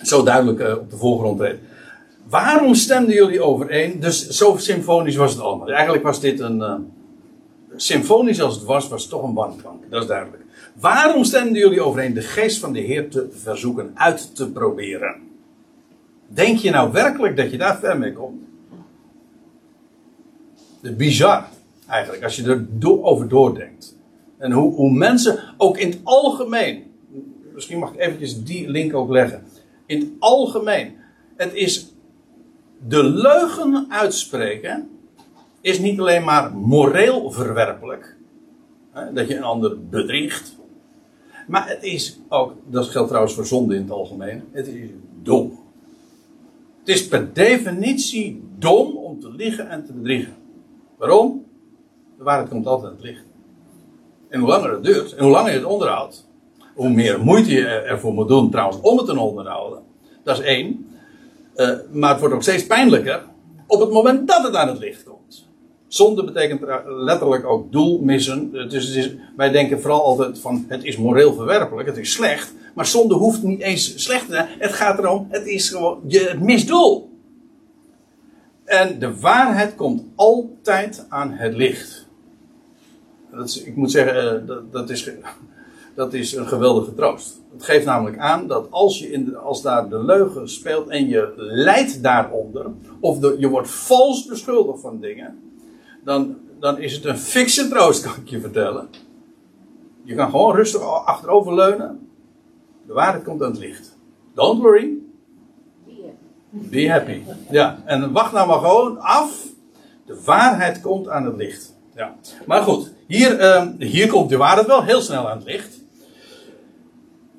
zo duidelijk op de voorgrond treedt. Waarom stemden jullie overeen? Dus zo symfonisch was het allemaal. Eigenlijk was dit een. eh, symfonisch als het was, was het toch een wanklank. Dat is duidelijk. Waarom stemden jullie overeen de geest van de Heer te verzoeken, uit te proberen? Denk je nou werkelijk dat je daar ver mee komt? Bizar, eigenlijk, als je er over doordenkt. En hoe, hoe mensen, ook in het algemeen, misschien mag ik eventjes die link ook leggen. In het algemeen, het is de leugen uitspreken, is niet alleen maar moreel verwerpelijk, hè, dat je een ander bedriegt, maar het is ook, dat geldt trouwens voor zonde in het algemeen, het is dom. Het is per definitie dom om te liegen en te bedriegen. Waarom? De waarheid komt altijd aan het licht. En hoe langer het duurt, en hoe langer je het onderhoudt, hoe meer moeite je ervoor moet doen trouwens om het te onderhouden. Dat is één. Eh, maar het wordt ook steeds pijnlijker op het moment dat het aan het licht komt. Zonde betekent letterlijk ook doel missen. Dus het is, wij denken vooral altijd van het is moreel verwerpelijk, het is slecht. Maar zonde hoeft niet eens slecht te zijn. Het gaat erom, het is gewoon je, misdoel. En de waarheid komt altijd aan het licht. Dat is, ik moet zeggen, eh, dat, dat, is, dat is een geweldige troost. Het geeft namelijk aan dat als, je in als daar de leugen speelt en je lijdt daaronder, of je wordt vals beschuldigd van dingen, dan, dan is het een fikse troost, kan ik je vertellen. Je kan gewoon rustig achteroverleunen. De waarheid komt aan het licht. Don't worry, be happy. Ja, en wacht nou maar gewoon af. De waarheid komt aan het licht. Ja. Maar goed, hier, eh, hier komt de waarheid wel heel snel aan het licht.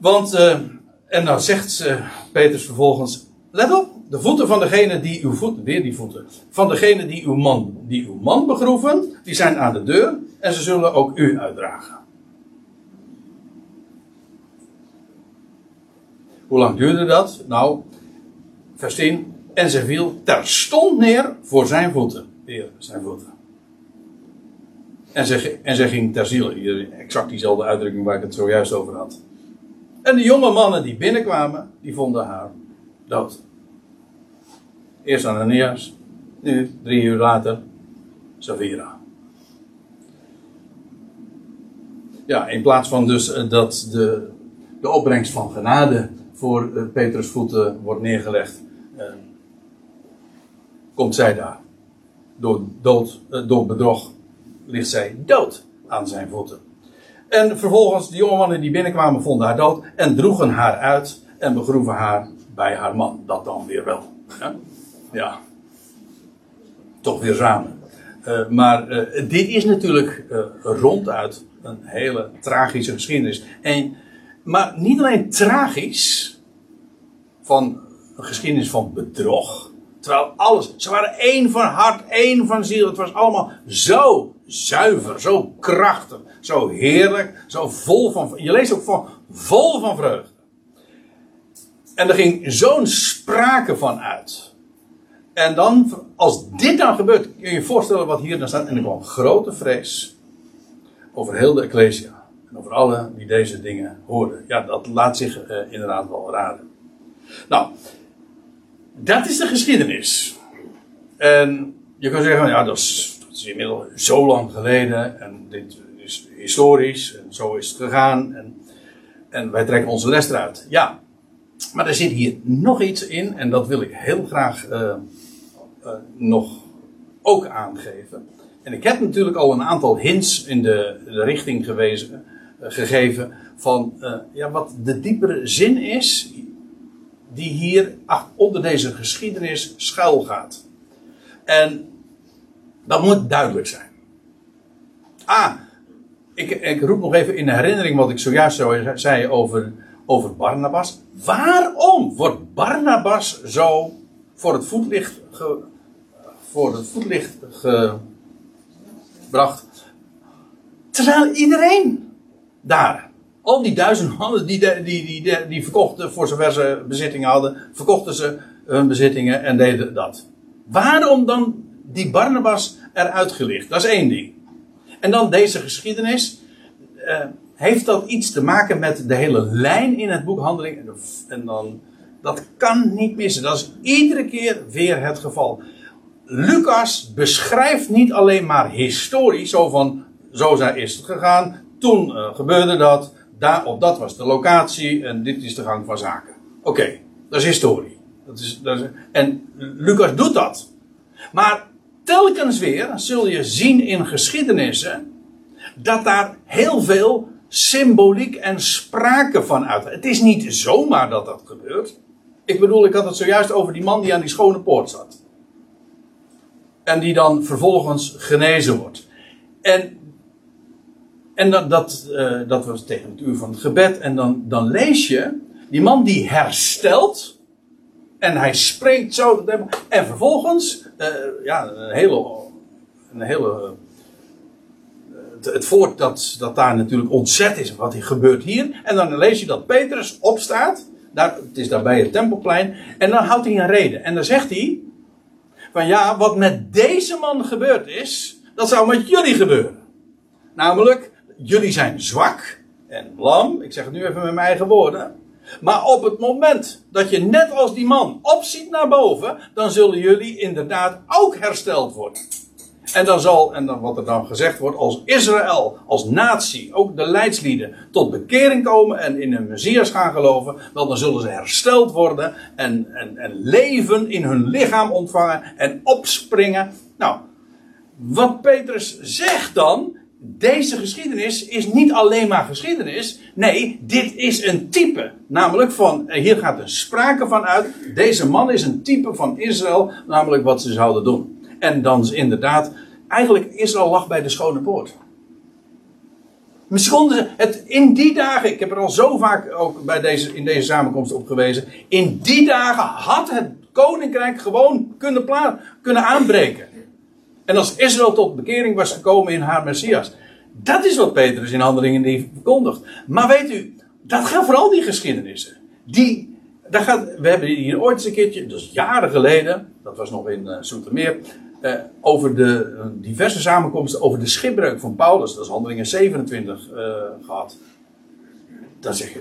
Want, eh, en nou zegt uh, Petrus vervolgens, let op, de voeten van degene die uw voeten, weer die voeten, van degene die uw man, die uw man begroeven, die zijn aan de deur en ze zullen ook u uitdragen. Hoe lang duurde dat? Nou, vers 10. En ze viel terstond neer voor zijn voeten. Weer zijn voeten. En ze, en ze ging ter ziele. Exact diezelfde uitdrukking waar ik het zojuist over had. En de jonge mannen die binnenkwamen, die vonden haar dood. Eerst Ananias, nu drie uur later Savira. Ja, in plaats van dus eh, dat de, de opbrengst van genade voor uh, Petrus voeten wordt neergelegd, uh, komt zij daar. door, dood, eh, door bedrog ligt zij dood aan zijn voeten. En vervolgens, de jonge mannen die binnenkwamen vonden haar dood en droegen haar uit en begroeven haar bij haar man. Dat dan weer wel. Ja, toch weer samen. Eh, maar eh, dit is natuurlijk eh, ronduit een hele tragische geschiedenis. En, maar niet alleen tragisch, van een geschiedenis van bedrog. Terwijl alles, ze waren één van hart, één van ziel. Het was allemaal zo zuiver, zo krachtig, zo heerlijk, zo vol van. Je leest ook van vol van vreugde. En er ging zo'n sprake van uit. En dan, als dit dan gebeurt, kun je je voorstellen wat hier dan staat. En er kwam grote vrees over heel de Ecclesia. En over alle die deze dingen hoorden. Ja, dat laat zich uh, inderdaad wel raden. Nou, dat is de geschiedenis. En je kan zeggen, ja, dat is, dat is inmiddels zo lang geleden. En dit is historisch. En zo is het gegaan. En, en wij trekken onze les eruit. Ja, maar er zit hier nog iets in. En dat wil ik heel graag uh, uh, nog ook aangeven. En ik heb natuurlijk al een aantal hints in de, de richting gewezen, uh, gegeven. Van ja, wat de diepere zin is die hier onder deze geschiedenis schuil gaat. En dat moet duidelijk zijn. Ah, ik, ik roep nog even in herinnering wat ik zojuist zo zei over, over Barnabas. Waarom wordt Barnabas zo voor het voetlicht, ge, voor het voetlicht gebracht? Terwijl iedereen daar al die duizend mannen die, die, die, die, die verkochten voor zover ze bezittingen hadden, verkochten ze hun bezittingen en deden dat. Waarom dan die Barnabas eruit gelicht? Dat is één ding. En dan deze geschiedenis. Uh, heeft dat iets te maken met de hele lijn in het boek Handeling? En dan, dat kan niet missen. Dat is iedere keer weer het geval. Lucas beschrijft niet alleen maar historisch, zo van, zo is het gegaan, toen uh, gebeurde dat, daar, op dat was de locatie en dit is de gang van zaken. Oké, dat is historie. Dat is, dat is, en Lucas doet dat. Maar telkens weer zul je zien in geschiedenissen dat daar heel veel symboliek en sprake van uit. Het is niet zomaar dat dat gebeurt. Ik bedoel, ik had het zojuist over die man die aan die schone poort zat. En die dan vervolgens genezen wordt. En en dat, dat, uh, dat was tegen het uur van het gebed. En dan, dan lees je, die man die herstelt. En hij spreekt zo. En vervolgens, uh, ja, een hele. Een hele het, het voort dat, dat daar natuurlijk ontzet is. Wat er gebeurt hier. En dan lees je dat Petrus opstaat. Daar, het is daar bij het tempelplein. En dan houdt hij een reden. En dan zegt hij. Van ja, wat met deze man gebeurd is. Dat zou met jullie gebeuren. Namelijk, jullie zijn zwak en lam. Ik zeg het nu even met mijn eigen woorden. Maar op het moment dat je net als die man opziet naar boven, dan zullen jullie inderdaad ook hersteld worden. En dan zal, en dan wat er dan gezegd wordt, als Israël, als natie, ook de leidslieden, tot bekering komen en in een Messias gaan geloven, wel dan zullen ze hersteld worden en, en, en leven in hun lichaam ontvangen en opspringen. Nou, wat Petrus zegt dan, deze geschiedenis is niet alleen maar geschiedenis. Nee, dit is een type. Namelijk van, eh, hier gaat er sprake van uit. Deze man is een type van Israël. Namelijk wat ze zouden doen. En dan is inderdaad, eigenlijk Israël lag bij de schone poort. Misschien het in die dagen, ik heb er al zo vaak ook bij deze, in deze samenkomst op gewezen. In die dagen had het koninkrijk gewoon kunnen, kunnen aanbreken. En als Israël tot bekering was gekomen in haar Messias. Dat is wat Petrus in handelingen die verkondigt. Maar weet u, dat gaat vooral die geschiedenissen. Die, daar gaat, we hebben hier ooit eens een keertje, dus jaren geleden, dat was nog in uh, Soetermeer, uh, over de uh, diverse samenkomsten over de schipbreuk van Paulus, dat is handelingen 27 gehad. Dan zeg je,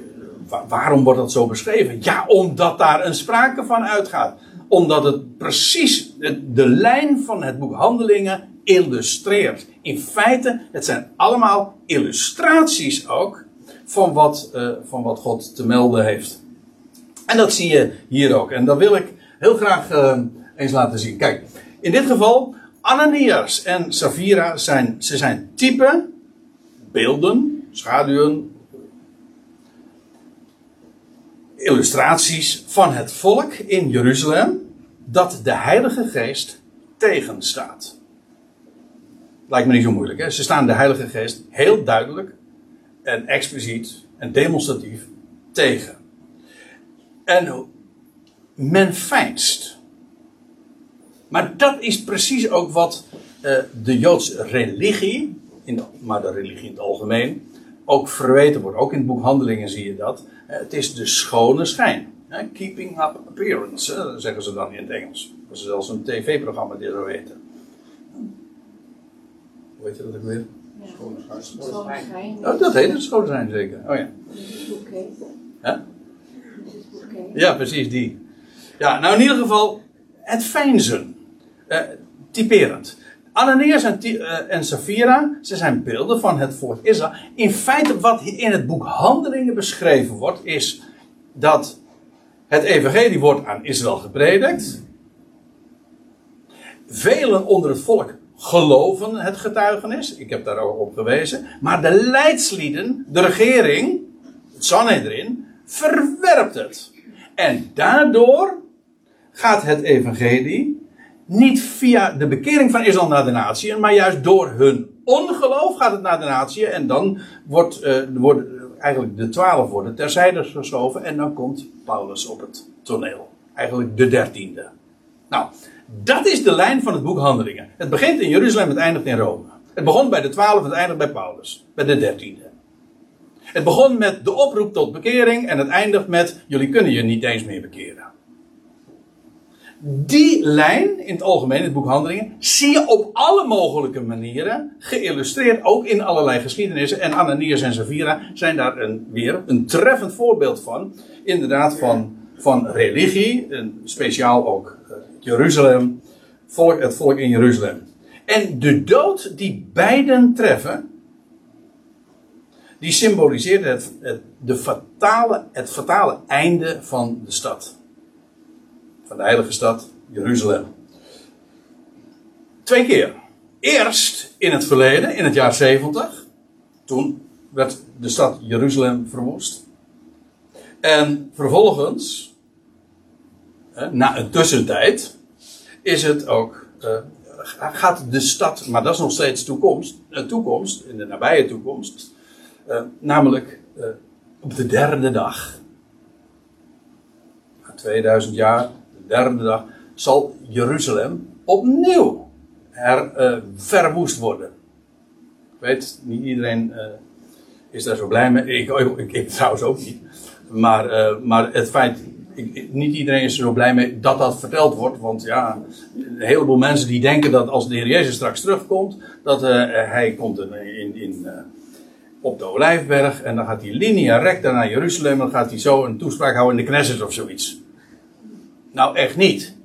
waarom wordt dat zo beschreven? Ja, omdat daar een sprake van uitgaat omdat het precies de, lijn van het boek Handelingen illustreert. In feite, het zijn allemaal illustraties ook van wat, uh, van wat God te melden heeft. En dat zie je hier ook. En dat wil ik heel graag uh, eens laten zien. Kijk, in dit geval, Ananias en Safira zijn, ze zijn typen, beelden, schaduwen, illustraties van het volk in Jeruzalem dat de Heilige Geest tegenstaat. Lijkt me niet zo moeilijk, hè? Ze staan de Heilige Geest heel duidelijk en expliciet en demonstratief tegen. En men feinst. Maar dat is precies ook wat uh, de Joodse religie, in maar de religie in het algemeen, ook verweten wordt. Ook in het boek Handelingen zie je dat. Uh, het is de schone schijn. Uh, keeping up appearance, zeggen ze dan in het Engels. Dat is zelfs een tv-programma die zo heet. Hoe heet dat ook weer? Schone schijn. Schone schijn. Oh, dat heet het schone schijn zeker. Oh ja. Bouquet. Ja, precies die. Ja, nou in ieder geval het fijnzen. Eh, typerend. Ananias en, eh, en Safira, ze zijn beelden van het volk Israël. In feite wat in het boek Handelingen beschreven wordt, is dat het evangelie wordt aan Israël gepredikt. Velen onder het volk geloven het getuigenis. Ik heb daar ook op gewezen. Maar de leidslieden, de regering, het Sanhedrin, verwerpt het. En daardoor gaat het evangelie niet via de bekering van Israël naar de natie, maar juist door hun ongeloof gaat het naar de natie. En dan wordt, eh, eigenlijk de twaalf worden terzijde geschoven en dan komt Paulus op het toneel. Eigenlijk de dertiende. Nou, dat is de lijn van het boek Handelingen. Het begint in Jeruzalem, het eindigt in Rome. Het begon bij de twaalf, het eindigt bij Paulus, bij de dertiende. Het begon met de oproep tot bekering en het eindigt met: jullie kunnen je niet eens meer bekeren. Die lijn in het algemeen, in het boek Handelingen, zie je op alle mogelijke manieren geïllustreerd, ook in allerlei geschiedenissen. En Ananias en Safira zijn daar een, weer een treffend voorbeeld van. Inderdaad, van, van religie, en speciaal ook eh, Jeruzalem, volk, het volk in Jeruzalem. En de dood die beiden treffen, die symboliseert het, het, de fatale, het fatale einde van de stad. Van de heilige stad, Jeruzalem. Twee keer. Eerst in het verleden, in het jaar 70. Toen werd de stad Jeruzalem verwoest. En vervolgens, na een tussentijd, is het ook, eh, gaat de stad, maar dat is nog steeds toekomst, toekomst, in de nabije toekomst, eh, namelijk eh, op de derde dag, na 2000 jaar, derde dag, zal Jeruzalem opnieuw her, eh, verwoest worden. Ik weet, niet iedereen eh, is daar zo blij mee. Ik, ik, ik trouwens ook niet. Maar, eh, maar het feit, niet iedereen is er zo blij mee dat dat verteld wordt. Want ja, een heleboel mensen die denken dat als de Heer Jezus straks terugkomt, dat hij komt in, in, op de Olijfberg en dan gaat hij linea recta naar Jeruzalem en dan gaat hij zo een toespraak houden in de Knesset of zoiets. Nou, echt niet.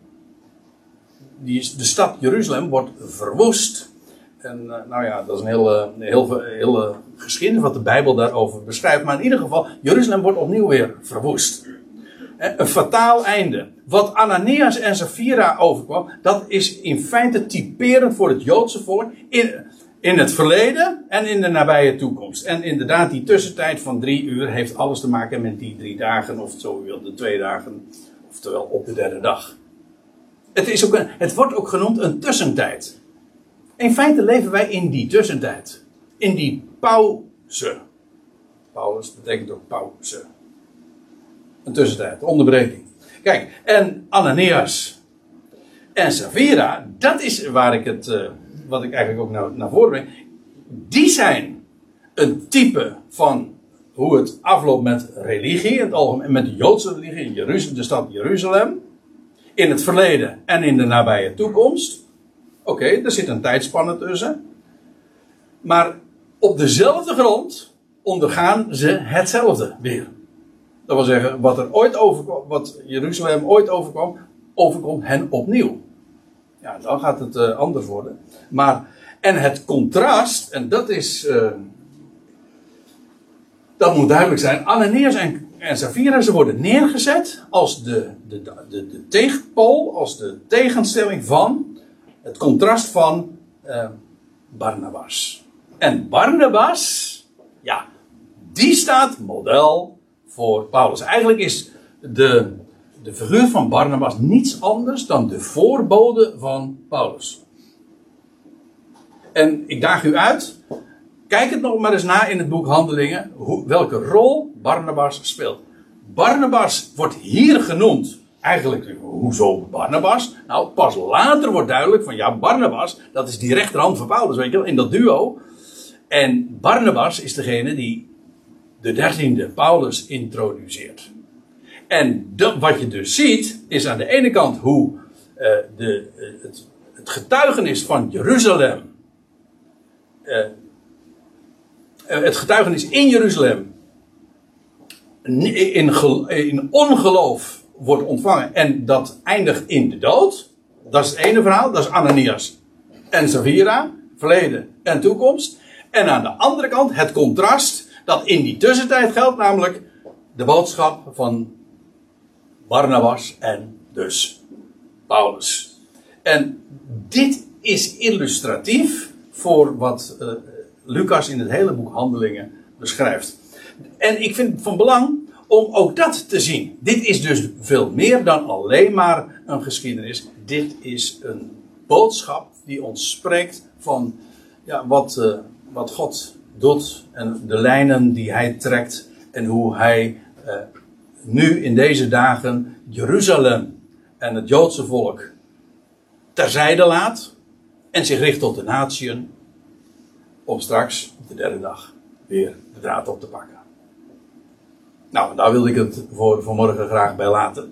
Die, de stad Jeruzalem wordt verwoest. En eh, nou ja, dat is een hele, heel, hele geschiedenis wat de Bijbel daarover beschrijft. Maar in ieder geval, Jeruzalem wordt opnieuw weer verwoest. Eh, Een fataal einde. Wat Ananias en Safira overkwam, dat is in feite typerend voor het Joodse volk in, in het verleden en in de nabije toekomst. En inderdaad, die tussentijd van drie uur heeft alles te maken met die drie dagen, of zo u wilt, de twee dagen, oftewel op de derde dag. Het, is ook een, het wordt ook genoemd een tussentijd. In feite leven wij in die tussentijd. In die pauze. Paulus betekent ook pauze. Een tussentijd, onderbreking. Kijk, en Ananias en Safira, dat is waar ik het, eh, wat ik eigenlijk ook naar, naar voren breng. Die zijn een type van hoe het afloopt met religie, het algemeen, met de Joodse religie in de stad Jeruzalem. In het verleden en in de nabije toekomst. Oké, er zit een tijdspanne tussen. Maar op dezelfde grond ondergaan ze hetzelfde weer. Dat wil zeggen, wat er ooit overkwam, wat Jeruzalem ooit overkwam, overkomt hen opnieuw. Ja, dan gaat het eh, anders worden. Maar, en het contrast, en dat is, eh, dat moet duidelijk zijn. Ananias en, en ze worden neergezet als de, de, de, de, de tegenpool, als de tegenstelling van het contrast van eh, Barnabas. En Barnabas, ja, die staat model voor Paulus. Eigenlijk is de, de figuur van Barnabas niets anders dan de voorbode van Paulus. En ik daag u uit, kijk het nog maar eens na in het boek Handelingen, hoe, welke rol Barnabas speelt. Barnabas wordt hier genoemd. Eigenlijk, hoezo Barnabas? Nou, pas later wordt duidelijk van ja, Barnabas, dat is die rechterhand van Paulus, weet je wel, in dat duo. En Barnabas is degene die de dertiende Paulus introduceert. En wat je dus ziet, is aan de ene kant hoe uh, de, uh, het, het, getuigenis van Jeruzalem, uh, het getuigenis in Jeruzalem, in, ongeloof wordt ontvangen en dat eindigt in de dood. Dat is het ene verhaal, dat is Ananias en Savira, verleden en toekomst. En aan de andere kant het contrast dat in die tussentijd geldt, namelijk de boodschap van Barnabas en dus Paulus. En dit is illustratief voor wat uh, Lucas in het hele boek Handelingen beschrijft. En ik vind het van belang om ook dat te zien. Dit is dus veel meer dan alleen maar een geschiedenis. Dit is een boodschap die ons spreekt van ja, wat, uh, wat God doet en de lijnen die hij trekt en hoe hij uh, nu in deze dagen Jeruzalem en het Joodse volk terzijde laat en zich richt tot de natieën om straks de derde dag weer de draad op te pakken. Nou, daar wilde ik het voor vanmorgen graag bij laten.